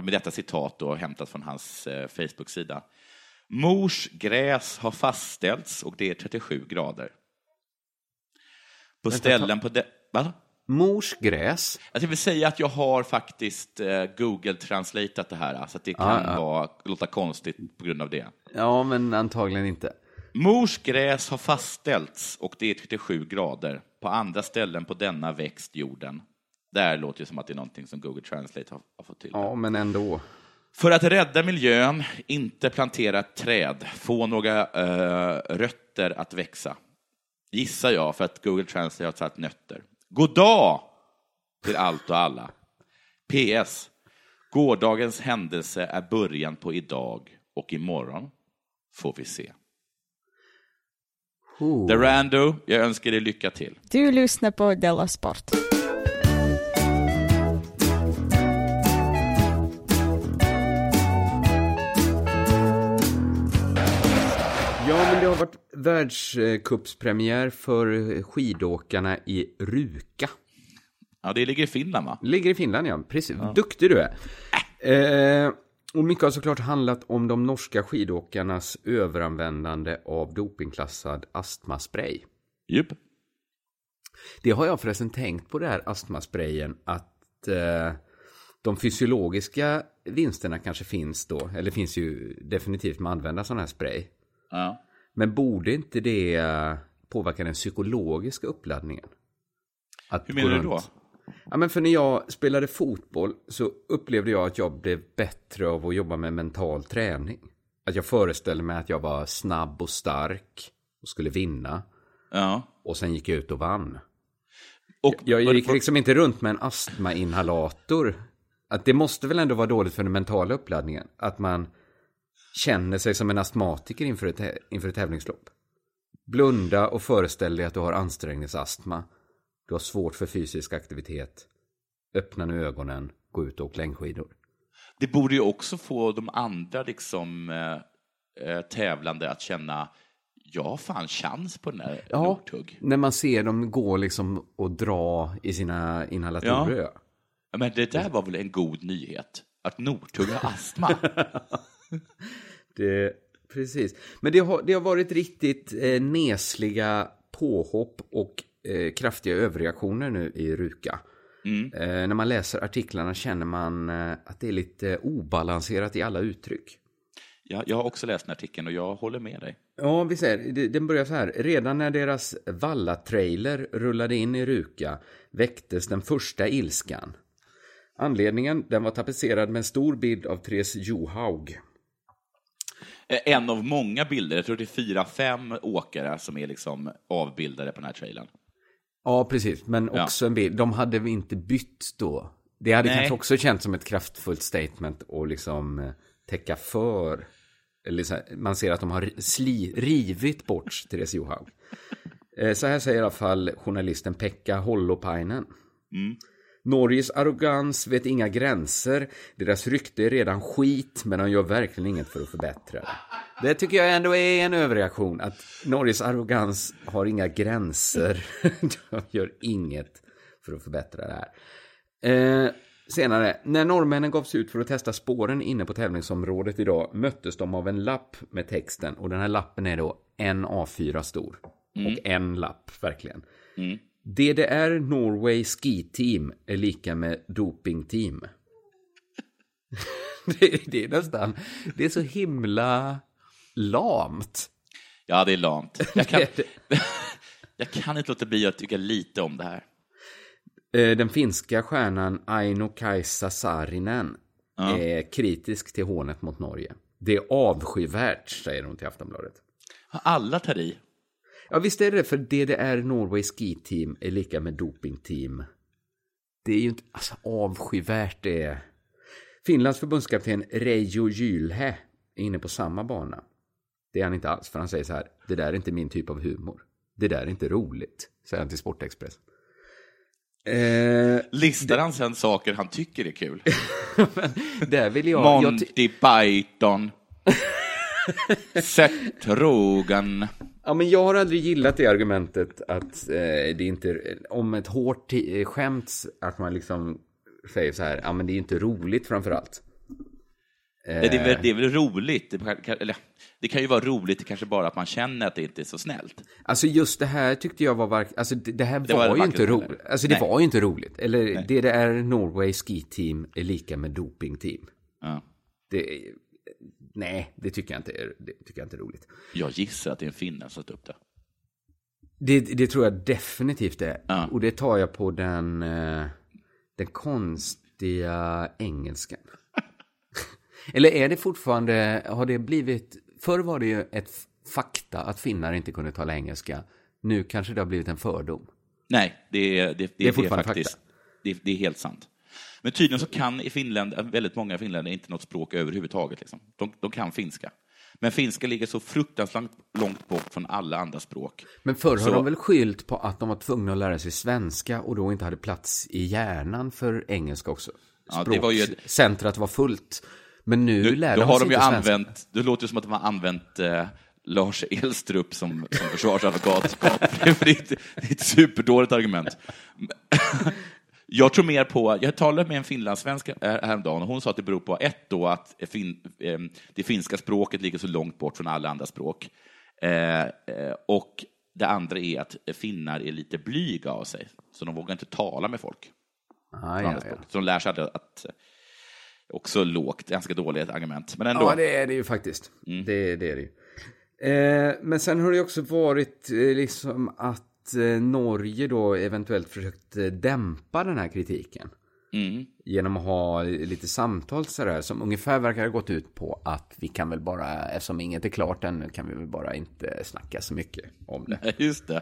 [SPEAKER 3] med detta citat då, hämtat från hans eh, Facebook-sida. Mors gräs har fastställts och det är 37 grader. På ställen på det... Va?
[SPEAKER 4] Mors gräs.
[SPEAKER 3] Jag vill säga att jag har faktiskt eh, Google translatat det här, så att det kan
[SPEAKER 4] Ja, ja.
[SPEAKER 3] Vara, låta konstigt på grund av det.
[SPEAKER 4] Ja, men antagligen inte.
[SPEAKER 3] Mors gräs har fastställts och det är 37 grader. På andra ställen på denna växt jorden. Där låter det som att det är någonting som Google Translate har, har fått till.
[SPEAKER 4] Ja, men ändå.
[SPEAKER 3] För att rädda miljön, inte plantera träd, få några eh, rötter att växa. Gissar jag, för att Google Translate har satt nötter. God dag till allt och alla. PS. Gårdagens händelse är början på idag och imorgon får vi se.
[SPEAKER 4] Oh.
[SPEAKER 3] Durando, jag önskar dig lycka till.
[SPEAKER 5] Du lyssnar på Della Sport.
[SPEAKER 4] Världscupspremiär för skidåkarna i Ruka.
[SPEAKER 3] Ja, det ligger i Finland, va?
[SPEAKER 4] Ligger i Finland, ja. Precis. Duktig du är. Eh, och mycket har såklart handlat om de norska skidåkarnas överanvändande av dopingklassad astmaspray.
[SPEAKER 3] Jupp.
[SPEAKER 4] Det har jag förresten tänkt på det här astmasprayen att eh, de fysiologiska vinsterna kanske finns då, eller finns ju definitivt med att använda sån här spray.
[SPEAKER 3] Ja.
[SPEAKER 4] Men borde inte det eh, påverka den psykologiska uppladdningen? Att
[SPEAKER 3] Hur menar du då?
[SPEAKER 4] Ja, men för när jag spelade fotboll så upplevde jag att jag blev bättre av att jobba med mental träning. Att jag föreställde mig att jag var snabb och stark och skulle vinna.
[SPEAKER 3] Ja.
[SPEAKER 4] Och sen gick jag ut och vann.
[SPEAKER 3] Och,
[SPEAKER 4] Jag gick liksom inte runt med en astmainhalator. Att det måste väl ändå vara dåligt för den mentala uppladdningen. Att man känner sig som en astmatiker inför ett, inför ett tävlingslopp. Blunda och föreställ dig att du har ansträngningsastma. Du har svårt för fysisk aktivitet. Öppna nu ögonen, gå ut och åk längdskidor.
[SPEAKER 3] Det borde ju också få de andra liksom, eh, eh, tävlande att känna jag har fan chans på den här
[SPEAKER 4] Ja,
[SPEAKER 3] Northug.
[SPEAKER 4] när man ser dem gå liksom och dra i sina inhalatorer. Ja.
[SPEAKER 3] Men det där var väl en god nyhet? Att Northug har astma?
[SPEAKER 4] Det, precis. Men det har, det har varit riktigt eh, nesliga påhopp och eh, kraftiga överreaktioner nu i Ruka. Eh, när man läser artiklarna känner man eh, att det är lite obalanserat i alla uttryck.
[SPEAKER 3] jag, jag har också läst den artikeln och jag håller med dig.
[SPEAKER 4] Ja, vi ser. Den börjar så här. Redan när deras Valla-trailer rullade in i Ruka väcktes den första ilskan. Anledningen, den var tapetserad med en stor bild av Therese Johaug.
[SPEAKER 3] Eh, En av många bilder, jag tror det är fyra, fem åkare som är liksom avbildade på den här trailern.
[SPEAKER 4] Ja, precis. Men
[SPEAKER 3] Ja.
[SPEAKER 4] också en bild. De hade vi inte bytt då. Det hade
[SPEAKER 3] Nej.
[SPEAKER 4] kanske också känts som ett kraftfullt statement och liksom eh, täcka för. Eller så här, man ser att de har sli, rivit bort Therese Johaug. Eh, Så här säger i alla fall journalisten Pekka Hollopainen. Norges arrogans vet inga gränser. Deras rykte är redan skit, men de gör verkligen inget för att förbättra det. Det tycker jag ändå är en överreaktion, att Norges arrogans har inga gränser. de gör inget för att förbättra det här. Eh, senare, när norrmännen gavs ut för att testa spåren inne på tävlingsområdet idag möttes de av en lapp med texten och den här lappen är då en A4 stor. Och en lapp, verkligen. DDR Norway Ski Team är lika med Doping Team. det, det är nästan, det är så himla lamt.
[SPEAKER 3] Ja, det är lamt. Jag kan, jag kan inte låta bli att tycka lite om det här.
[SPEAKER 4] Eh, Den finska stjärnan Aino-Kaisa Saarinen är kritisk till hånet mot Norge. Det är avskyvärt, säger hon till Aftonbladet.
[SPEAKER 3] Alla tar i.
[SPEAKER 4] Ja, visst är det för DDR Norway Ski Team är lika med Doping Team. Det är ju inte, alltså avskyvärt det. Finlands förbundskapten Reijo Gylhä är inne på samma bana. Det är han inte alls, för han säger så här, det där är inte min typ av humor. Det där är inte roligt, säger han till Sportexpress. Eh,
[SPEAKER 3] Listar han sen saker han tycker är kul?
[SPEAKER 4] där vill jag... jag ty-
[SPEAKER 3] Monty Python. Seth Rogen.
[SPEAKER 4] Ja, men jag har aldrig gillat det argumentet att eh, det inte, om ett hårt eh, skämt, att man liksom säger så här, ja men det är inte roligt framför allt.
[SPEAKER 3] Nej, Det, är väl, det är väl roligt. Det kan, eller, det kan ju vara roligt, det kanske bara att man känner att det inte är så snällt.
[SPEAKER 4] Alltså just det här tyckte jag var, verk- alltså det, det här
[SPEAKER 3] Det
[SPEAKER 4] var,
[SPEAKER 3] var
[SPEAKER 4] ju inte roligt. Alltså det
[SPEAKER 3] Nej.
[SPEAKER 4] var ju inte roligt. Eller det det är Norway Ski Team är lika med Doping Team.
[SPEAKER 3] Ja.
[SPEAKER 4] Det, är- nej, det tycker jag inte är, det tycker jag inte är roligt.
[SPEAKER 3] Jag gissar att det är en finne som satt upp det.
[SPEAKER 4] Det, det tror jag definitivt är.
[SPEAKER 3] Ja.
[SPEAKER 4] Och det tar jag på den, eh, den konstiga engelskan. Eller är det fortfarande, har det blivit, förr var det ju ett fakta att finnar inte kunde tala engelska. Nu kanske det har blivit en fördom.
[SPEAKER 3] Nej, det är, det, det,
[SPEAKER 4] Det är fortfarande
[SPEAKER 3] faktiskt.
[SPEAKER 4] fakta.
[SPEAKER 3] Det, det är helt sant. Men tydligen så kan i Finland, väldigt många finländare inte något språk överhuvudtaget. Liksom. De, de kan finska. Men finska ligger så fruktansvärt långt bort från alla andra språk.
[SPEAKER 4] Men förr har
[SPEAKER 3] Så-
[SPEAKER 4] de väl skyllt på att de var tvungna att lära sig svenska och då inte hade plats i hjärnan för engelska också.
[SPEAKER 3] Ja, det var ju
[SPEAKER 4] Centrat var fullt. Men nu
[SPEAKER 3] Nu,
[SPEAKER 4] lär
[SPEAKER 3] då
[SPEAKER 4] de
[SPEAKER 3] har de ju använt, det låter som att de har använt eh, Lars Elstrup som, som försvarsadvokat. För det, är ett, det är ett superdåligt argument. Jag tror mer på, jag talade med en finlandssvensk eh, häromdagen och hon sa att det beror på ett då att fin, eh, det finska språket ligger så långt bort från alla andra språk. Eh, och det andra är att finnar är lite blyga av sig, så de vågar inte tala med folk.
[SPEAKER 4] Ah, ja, ja.
[SPEAKER 3] Så de lär sig att, också lågt, ganska dåligt argument. Men ändå.
[SPEAKER 4] Ja, det är det ju faktiskt. Det, det är det ju. Eh, men sen har det också varit eh, liksom att eh, Norge då eventuellt försökt eh, dämpa den här kritiken.
[SPEAKER 3] Mm.
[SPEAKER 4] Genom att ha lite samtal sådär som ungefär verkar ha gått ut på att vi kan väl bara, eftersom inget är klart ännu, kan vi väl bara inte snacka så mycket om det.
[SPEAKER 3] Just det.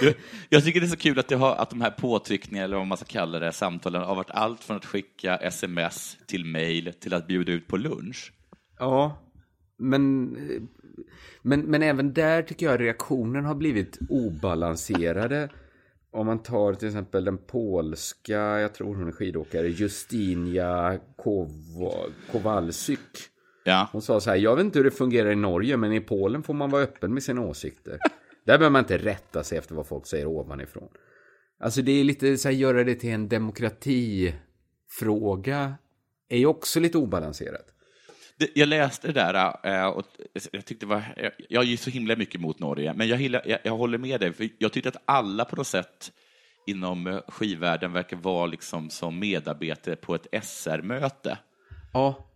[SPEAKER 3] Jag, jag tycker det är så kul att, det har, att de här påtryckningarna, eller vad man ska kalla det, samtalen har varit allt från att skicka sms till mail till att bjuda ut på lunch.
[SPEAKER 4] Ja, men, men, men även där tycker jag reaktionen har blivit obalanserade. Om man tar till exempel den polska, jag tror hon är skidåkare, Justinia Kow- Kowalczyk.
[SPEAKER 3] Ja.
[SPEAKER 4] Hon sa så här, jag vet inte hur det fungerar i Norge, men i Polen får man vara öppen med sina åsikter. Där behöver man inte rätta sig efter vad folk säger ovanifrån. Alltså det är lite så här, göra det till en demokratifråga är ju också lite obalanserat.
[SPEAKER 3] Jag läste det där eh, och jag tyckte var, jag, jag är ju så himla mycket mot Norge, men jag, jag, jag håller med dig, för jag tyckte att alla på något sätt inom eh, skivvärlden verkar vara liksom som medarbetare på ett SR-möte.
[SPEAKER 4] Ja,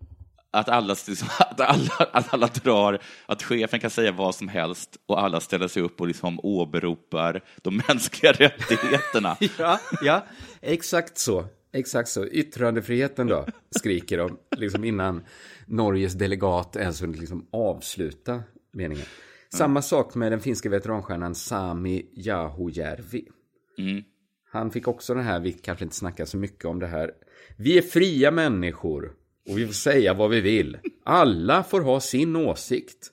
[SPEAKER 3] Att alla, liksom, att, alla, att alla drar, att chefen kan säga vad som helst och alla ställer sig upp och liksom åberopar de mänskliga rättigheterna.
[SPEAKER 4] Ja, ja, exakt så. Exakt så. Yttrandefriheten då, skriker de, liksom innan Norges delegat ens hunnit liksom avsluta meningen. Samma sak med den finska veteranstjärnan Sami Jahojärvi.
[SPEAKER 3] Mm.
[SPEAKER 4] Han fick också den här, vi kanske inte snackar så mycket om det här. Vi är fria människor och vi får säga vad vi vill. Alla får ha sin åsikt.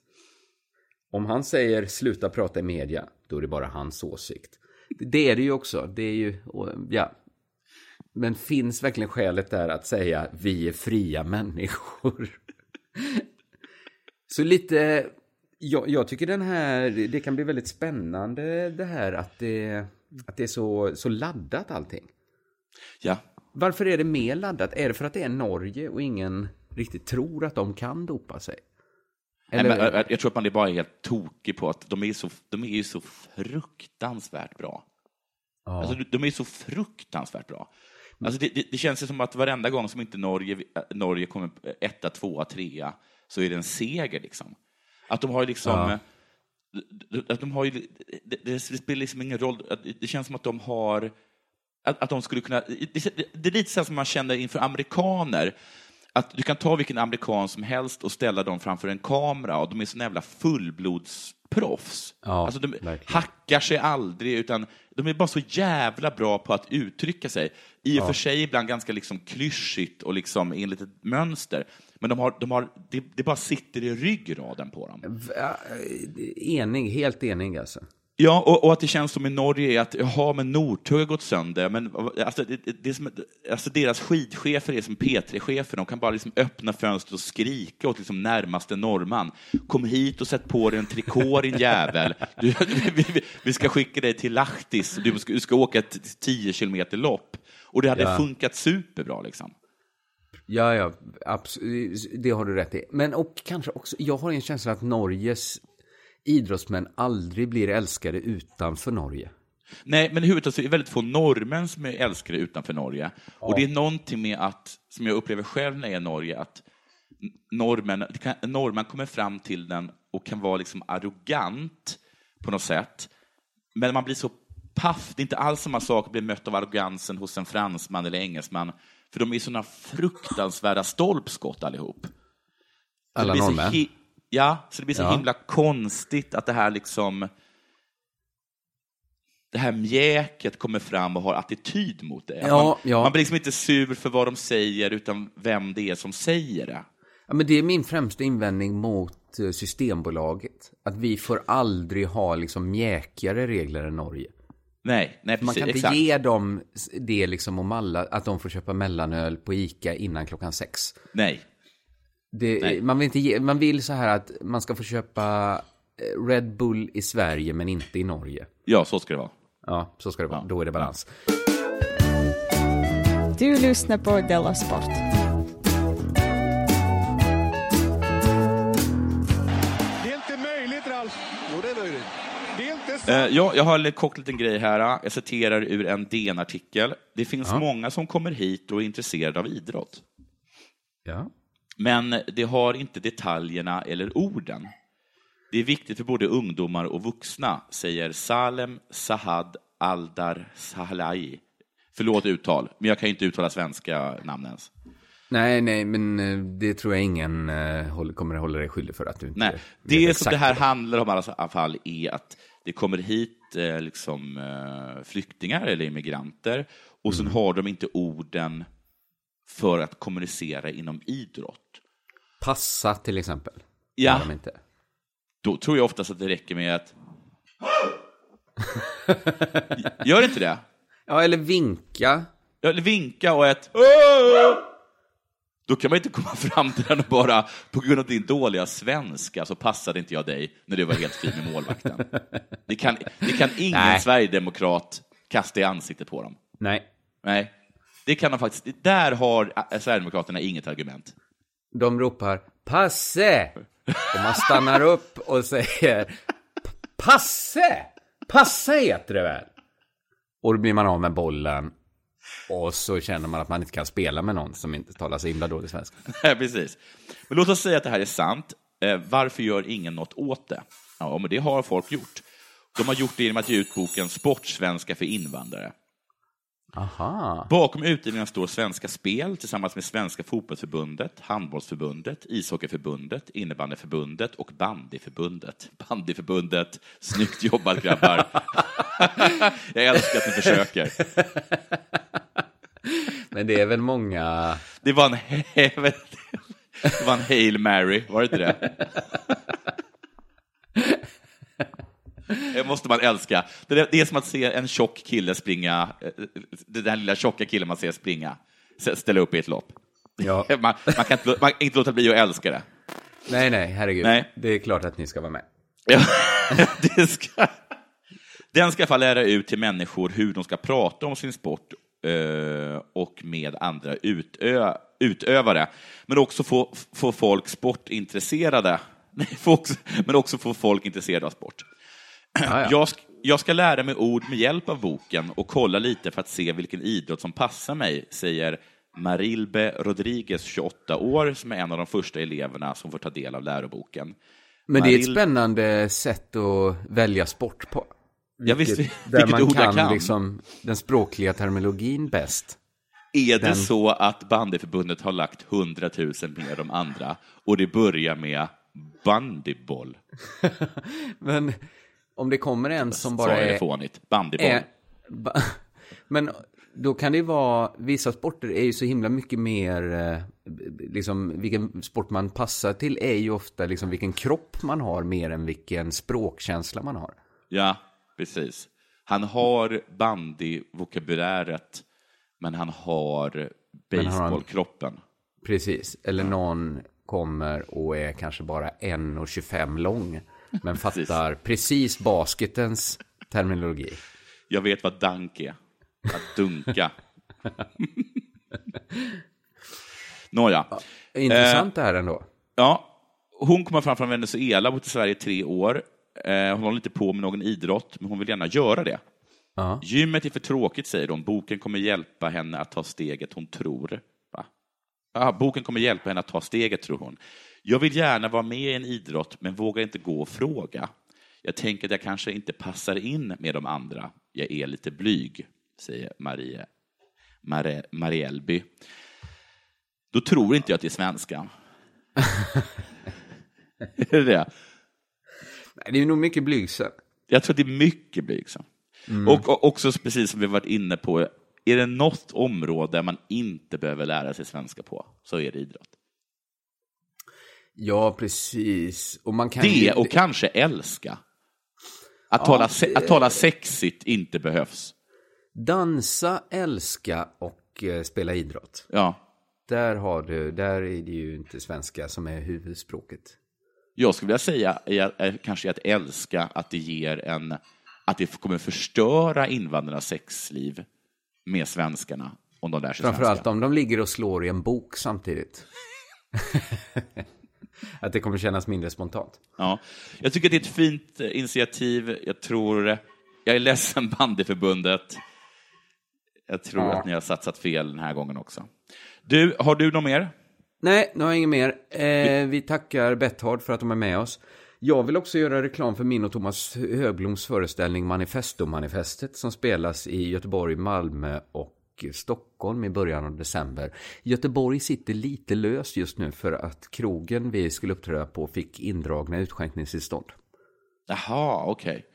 [SPEAKER 4] Om han säger sluta prata i media, då är det bara hans åsikt. Det är det ju också. Det är ju, ja, Men finns verkligen skälet där att säga vi är fria människor? Så lite, jag, jag tycker den här, det kan bli väldigt spännande det här att det, att det är så, så laddat allting.
[SPEAKER 3] Ja,
[SPEAKER 4] Varför är det mer laddat? Är det för att det är Norge och ingen riktigt tror att de kan dopa sig?
[SPEAKER 3] Nej,
[SPEAKER 4] Eller,
[SPEAKER 3] men, jag, jag tror att man är bara helt tokig på att de är, så, de är ju så fruktansvärt bra.
[SPEAKER 4] ja.
[SPEAKER 3] Alltså, de är så fruktansvärt bra. Alltså, det, det, det känns som att varenda gång som inte Norge, äh, Norge kommer etta, tvåa, trea, så är det en seger. Liksom. Att de har liksom...
[SPEAKER 4] Ja.
[SPEAKER 3] Att de har ju, det, det spelar liksom ingen roll. Det känns som att de har... Att, att de skulle kunna... Det, det, det är lite så som man känner inför amerikaner. Att du kan ta vilken amerikan som helst och ställa dem framför en kamera och de är såna jävla fullblodsproffs.
[SPEAKER 4] Ja,
[SPEAKER 3] alltså de
[SPEAKER 4] verkligen.
[SPEAKER 3] hackar sig aldrig, utan de är bara så jävla bra på att uttrycka sig. I och för sig ibland ganska liksom klyschigt och liksom enligt ett mönster. Men de har, de har, det, det bara sitter i ryggraden på dem.
[SPEAKER 4] Ja, Enig, helt enig alltså.
[SPEAKER 3] Ja, och, och att det känns som i Norge är att, jaha, men Nordtug har gått sönder. Men alltså, det, det, som, alltså deras skidchefer är som P3-chefer. De kan bara liksom öppna fönstret och skrika åt liksom närmaste norrman. Kom hit och sätt på dig en trikå, din jävel. Du, vi, vi, vi ska skicka dig till Lahtis. Du ska, du ska åka ett 10 kilometer lopp. Och det hade
[SPEAKER 4] Ja.
[SPEAKER 3] funkat superbra. Liksom.
[SPEAKER 4] Ja, ja, absolut. Det har du rätt i. Men och kanske också, jag har en känsla att Norges idrottsmän aldrig blir älskade utanför Norge.
[SPEAKER 3] Nej, men i huvudtaget så är det väldigt få norrmän som är älskade utanför Norge. Och det är någonting med att, som jag upplever själv när jag är i Norge, att norrmän, norrmän kommer fram till den och kan vara liksom arrogant på något sätt. Men man blir så paff, det är inte alls samma sak att bli mött av arrogansen hos en fransman eller engelsman, för de är såna fruktansvärda stolpskott allihop.
[SPEAKER 4] Alla norrmän?
[SPEAKER 3] Ja, så det blir så
[SPEAKER 4] Ja.
[SPEAKER 3] himla konstigt att det här liksom det här mjäket kommer fram och har attityd mot det.
[SPEAKER 4] Ja,
[SPEAKER 3] man,
[SPEAKER 4] ja.
[SPEAKER 3] man blir liksom inte sur för vad de säger, utan vem det är som säger det.
[SPEAKER 4] Ja, men det är min främsta invändning mot eh, Systembolaget. Att vi får aldrig ha liksom mjäkigare regler än Norge.
[SPEAKER 3] Nej, nej
[SPEAKER 4] Man
[SPEAKER 3] precis,
[SPEAKER 4] kan inte
[SPEAKER 3] exakt.
[SPEAKER 4] ge dem det liksom om alla, att de får köpa mellanöl på Ica innan klockan sex.
[SPEAKER 3] Nej.
[SPEAKER 4] Det, man, vill inte ge, man vill så här att man ska få köpa eh, Red Bull i Sverige men inte i Norge.
[SPEAKER 3] Ja, så ska det vara.
[SPEAKER 4] Ja, så ska det vara. Då är det balans.
[SPEAKER 5] Du lyssnar på Della Sport.
[SPEAKER 1] Det är inte möjligt, Ralf.
[SPEAKER 6] Jo, det är möjligt.
[SPEAKER 1] Det är inte sant.
[SPEAKER 3] Eh, ja, jag har en kort liten grej här. Jag citerar ur en DN-artikel. Det finns många som kommer hit och är intresserade av idrott.
[SPEAKER 4] Ja.
[SPEAKER 3] Men det har inte detaljerna eller orden. Det är viktigt för både ungdomar och vuxna, säger Salem Sahad Aldar Sahlai. Förlåt uttal, men jag kan inte uttala svenska namn ens.
[SPEAKER 4] Nej, nej, men eh, det tror jag ingen eh, kommer att hålla dig skyldig för att du inte
[SPEAKER 3] Nej, det som det här
[SPEAKER 4] vad
[SPEAKER 3] handlar om i alla fall är att det kommer hit eh, liksom, flyktingar eller immigranter och
[SPEAKER 4] Mm.
[SPEAKER 3] sen har de inte orden för att kommunicera inom idrott.
[SPEAKER 4] Passa till exempel.
[SPEAKER 3] Ja.
[SPEAKER 4] De inte.
[SPEAKER 3] Då tror jag oftast att det räcker med att... Gör inte det?
[SPEAKER 4] Ja, eller vinka.
[SPEAKER 3] Ja, Eller vinka och ett... Då kan man inte komma fram till den och bara, på grund av din dåliga svenska så passade inte jag dig när du var helt fri med målvakten. Det kan, det kan ingen
[SPEAKER 4] Nej.
[SPEAKER 3] sverigedemokrat kasta i ansiktet på dem.
[SPEAKER 4] Nej,
[SPEAKER 3] Nej, det kan de faktiskt. Där har äh, Sverigedemokraterna inget argument
[SPEAKER 4] de ropar passe. Och man stannar upp och säger passe. passe. Heter det väl? Och då blir man av med bollen. Och så känner man att man inte kan spela med någon som inte talar så himla dålig svenska.
[SPEAKER 3] Nej, precis. Men låt oss säga att det här är sant. Eh, varför gör ingen något åt det? Ja, men det har folk gjort. De har gjort det genom att ge ut boken Sportsvenska för invandrare.
[SPEAKER 4] Aha.
[SPEAKER 3] Bakom utgivningen står Svenska Spel tillsammans med Svenska Fotbollförbundet, Handbollsförbundet, Ishockeyförbundet, Innebandyförbundet och Bandyförbundet. Bandyförbundet, snyggt jobbat grabbar. Jag älskar att ni försöker.
[SPEAKER 4] Men det är väl många...
[SPEAKER 3] Det var en, det var en Hail Mary, var det inte det? Det måste man älska. Det är, det är som att se en tjock kille springa, eh, den där lilla tjocka killen man ser springa, ställa upp i ett lopp.
[SPEAKER 4] Ja.
[SPEAKER 3] Man, man, kan inte, man kan inte låta bli att älska det.
[SPEAKER 4] Nej, nej, herregud.
[SPEAKER 3] Nej.
[SPEAKER 4] Det är klart att ni ska vara med.
[SPEAKER 3] Ja, det ska, den ska få lära ut till människor hur de ska prata om sin sport eh, och med andra utö, utövare, men också få, få folk sportintresserade. Men också få folk intresserade av sport.
[SPEAKER 4] Ja, ja.
[SPEAKER 3] Jag, sk- jag ska lära mig ord med hjälp av boken och kolla lite för att se vilken idrott som passar mig, säger Marilbe Rodriguez, 28 år, som är en av de första eleverna som får ta del av läroboken.
[SPEAKER 4] Men det är ett
[SPEAKER 3] Maril-
[SPEAKER 4] spännande sätt att välja sport på.
[SPEAKER 3] Ja, visst,
[SPEAKER 4] Vilket-
[SPEAKER 3] vilket
[SPEAKER 4] där man kan,
[SPEAKER 3] kan.
[SPEAKER 4] Liksom, den språkliga terminologin bäst.
[SPEAKER 3] Är det
[SPEAKER 4] Den-
[SPEAKER 3] så att bandyförbundet har lagt 100 000 mer de andra och det börjar med bandyboll?
[SPEAKER 4] Men om det kommer en som bara
[SPEAKER 3] jag det
[SPEAKER 4] är...
[SPEAKER 3] fånigt? Bandyboll.
[SPEAKER 4] är ba, men då kan det ju vara, vissa sporter är ju så himla mycket mer, eh, liksom vilken sport man passar till är ju ofta liksom vilken kropp man har mer än vilken språkkänsla man har.
[SPEAKER 3] Ja, precis. Han har bandyvokabuläret, men han har baseballkroppen.
[SPEAKER 4] Precis, eller någon kommer och är kanske bara 1,25 lång. Men fattar precis basketens terminologi.
[SPEAKER 3] Jag vet vad dank är. Att dunka. Nåja.
[SPEAKER 4] Intressant det här ändå.
[SPEAKER 3] Ja, hon kommer fram från Venezuela, bott i Sverige i tre år. Eh, Hon håller inte på med någon idrott, men hon vill gärna göra det.
[SPEAKER 4] Ja.
[SPEAKER 3] Gymmet är för tråkigt, säger de. Boken kommer hjälpa henne att ta steget hon tror. Va? Ja, boken kommer hjälpa henne att ta steget, tror hon. Jag vill gärna vara med i en idrott, men vågar inte gå och fråga. Jag tänker att jag kanske inte passar in med de andra. Jag är lite blyg, säger Marie, Marie, Marielby. Då tror inte jag att det är svenska. är det det?
[SPEAKER 4] Nej, Det är nog mycket blygsamt.
[SPEAKER 3] Jag tror att det är mycket blygsamt. Och, och också precis som vi varit inne på, är det något område där man inte behöver lära sig svenska på, så är det idrott.
[SPEAKER 4] Ja, precis. Och man kan
[SPEAKER 3] Det
[SPEAKER 4] ju...
[SPEAKER 3] och kanske älska. Att, tala, se- att tala sexigt inte behövs.
[SPEAKER 4] Dansa, älska och eh, spela idrott.
[SPEAKER 3] Ja.
[SPEAKER 4] Där har du, där är det ju inte svenska som är huvudspråket.
[SPEAKER 3] Jag skulle vilja säga är, är, kanske att älska, att det ger en, att det kommer förstöra invandrarnas sexliv med svenskarna om de lär sig
[SPEAKER 4] Framförallt
[SPEAKER 3] svenska.
[SPEAKER 4] om de ligger och slår i en bok samtidigt. att det kommer kännas mindre spontant.
[SPEAKER 3] Ja. Jag tycker att det är ett fint eh, initiativ. Jag tror, jag är ledsen bandyförbundet. Jag tror
[SPEAKER 4] Ja.
[SPEAKER 3] att ni har satsat fel den här gången också. Du, har du något mer?
[SPEAKER 4] Nej, nu har jag inget mer. Eh, vi tackar Betthard för att de är med oss. Jag vill också göra reklam för min och Thomas Högbloms föreställning Manifesto-manifestet som spelas i Göteborg, Malmö och Stockholm i början av december. Göteborg sitter lite löst just nu för att krogen vi skulle uppträda på fick indragna utskänkningstillstånd.
[SPEAKER 3] Jaha, okej.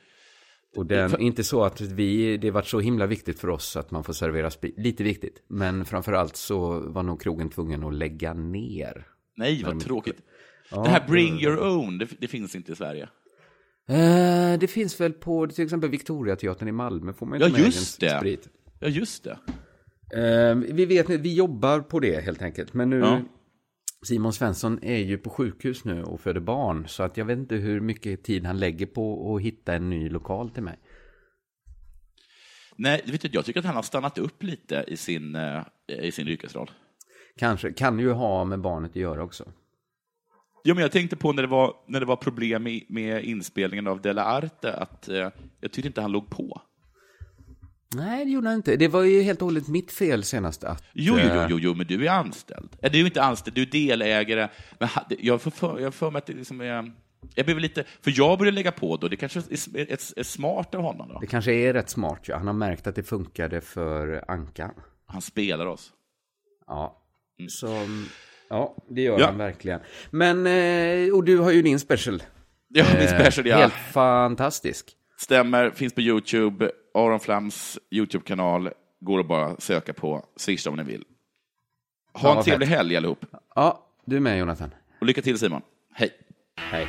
[SPEAKER 4] Och den, inte så att vi, det varit så himla viktigt för oss att man får servera sprit. Lite viktigt. Men framförallt så var nog krogen tvungen att lägga ner.
[SPEAKER 3] Nej, vad tråkigt. det här Bring Your Own, det, det finns inte i Sverige.
[SPEAKER 4] Eh, det finns väl på till exempel Victoriateatern i Malmö får man
[SPEAKER 3] Ja,
[SPEAKER 4] med
[SPEAKER 3] just
[SPEAKER 4] egen
[SPEAKER 3] det.
[SPEAKER 4] sprit.
[SPEAKER 3] Ja, just det.
[SPEAKER 4] Eh, vi vet vi jobbar på det helt enkelt. Men nu,
[SPEAKER 3] Ja.
[SPEAKER 4] Simon Svensson är ju på sjukhus nu och föder barn. Så att jag vet inte hur mycket tid han lägger på att hitta en ny lokal till mig.
[SPEAKER 3] Nej, vet du, jag tycker att han har stannat upp lite i sin, eh, i sin yrkesroll.
[SPEAKER 4] Kanske, kan ju ha med barnet att göra också.
[SPEAKER 3] Ja, men jag tänkte på när det var, när det var problem med, med inspelningen av Della Arte, att eh, jag tyckte inte han låg på.
[SPEAKER 4] Nej, det gjorde han inte. Det var ju helt och hållet mitt fel senast att...
[SPEAKER 3] Jo, jo, jo,
[SPEAKER 4] eh,
[SPEAKER 3] jo, jo men du är anställd. Eller du är inte anställd, du är delägare. Men jag får för, jag för mig att det liksom är... Jag blev lite... För jag började lägga på då, det kanske är, är, är, smart av honom då.
[SPEAKER 4] Det kanske är rätt smart, ja. Han har märkt att det funkade för Ankan.
[SPEAKER 3] Han spelar oss.
[SPEAKER 4] Ja, så... Ja, det gör
[SPEAKER 3] Ja.
[SPEAKER 4] han verkligen. Men, eh, och du har ju din special.
[SPEAKER 3] Ja, min special, ja.
[SPEAKER 4] Helt fantastisk.
[SPEAKER 3] Stämmer, finns på YouTube. Aron Flams YouTube-kanal. Går att bara söka på. Swisha om ni vill. Ha
[SPEAKER 4] Ja,
[SPEAKER 3] en trevlig
[SPEAKER 4] fett.
[SPEAKER 3] helg allihop.
[SPEAKER 4] Ja, du är med Jonathan.
[SPEAKER 3] Och lycka till Simon. Hej.
[SPEAKER 4] Hej.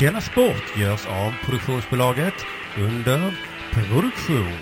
[SPEAKER 6] Denna sport görs av produktionsbolaget under produktion.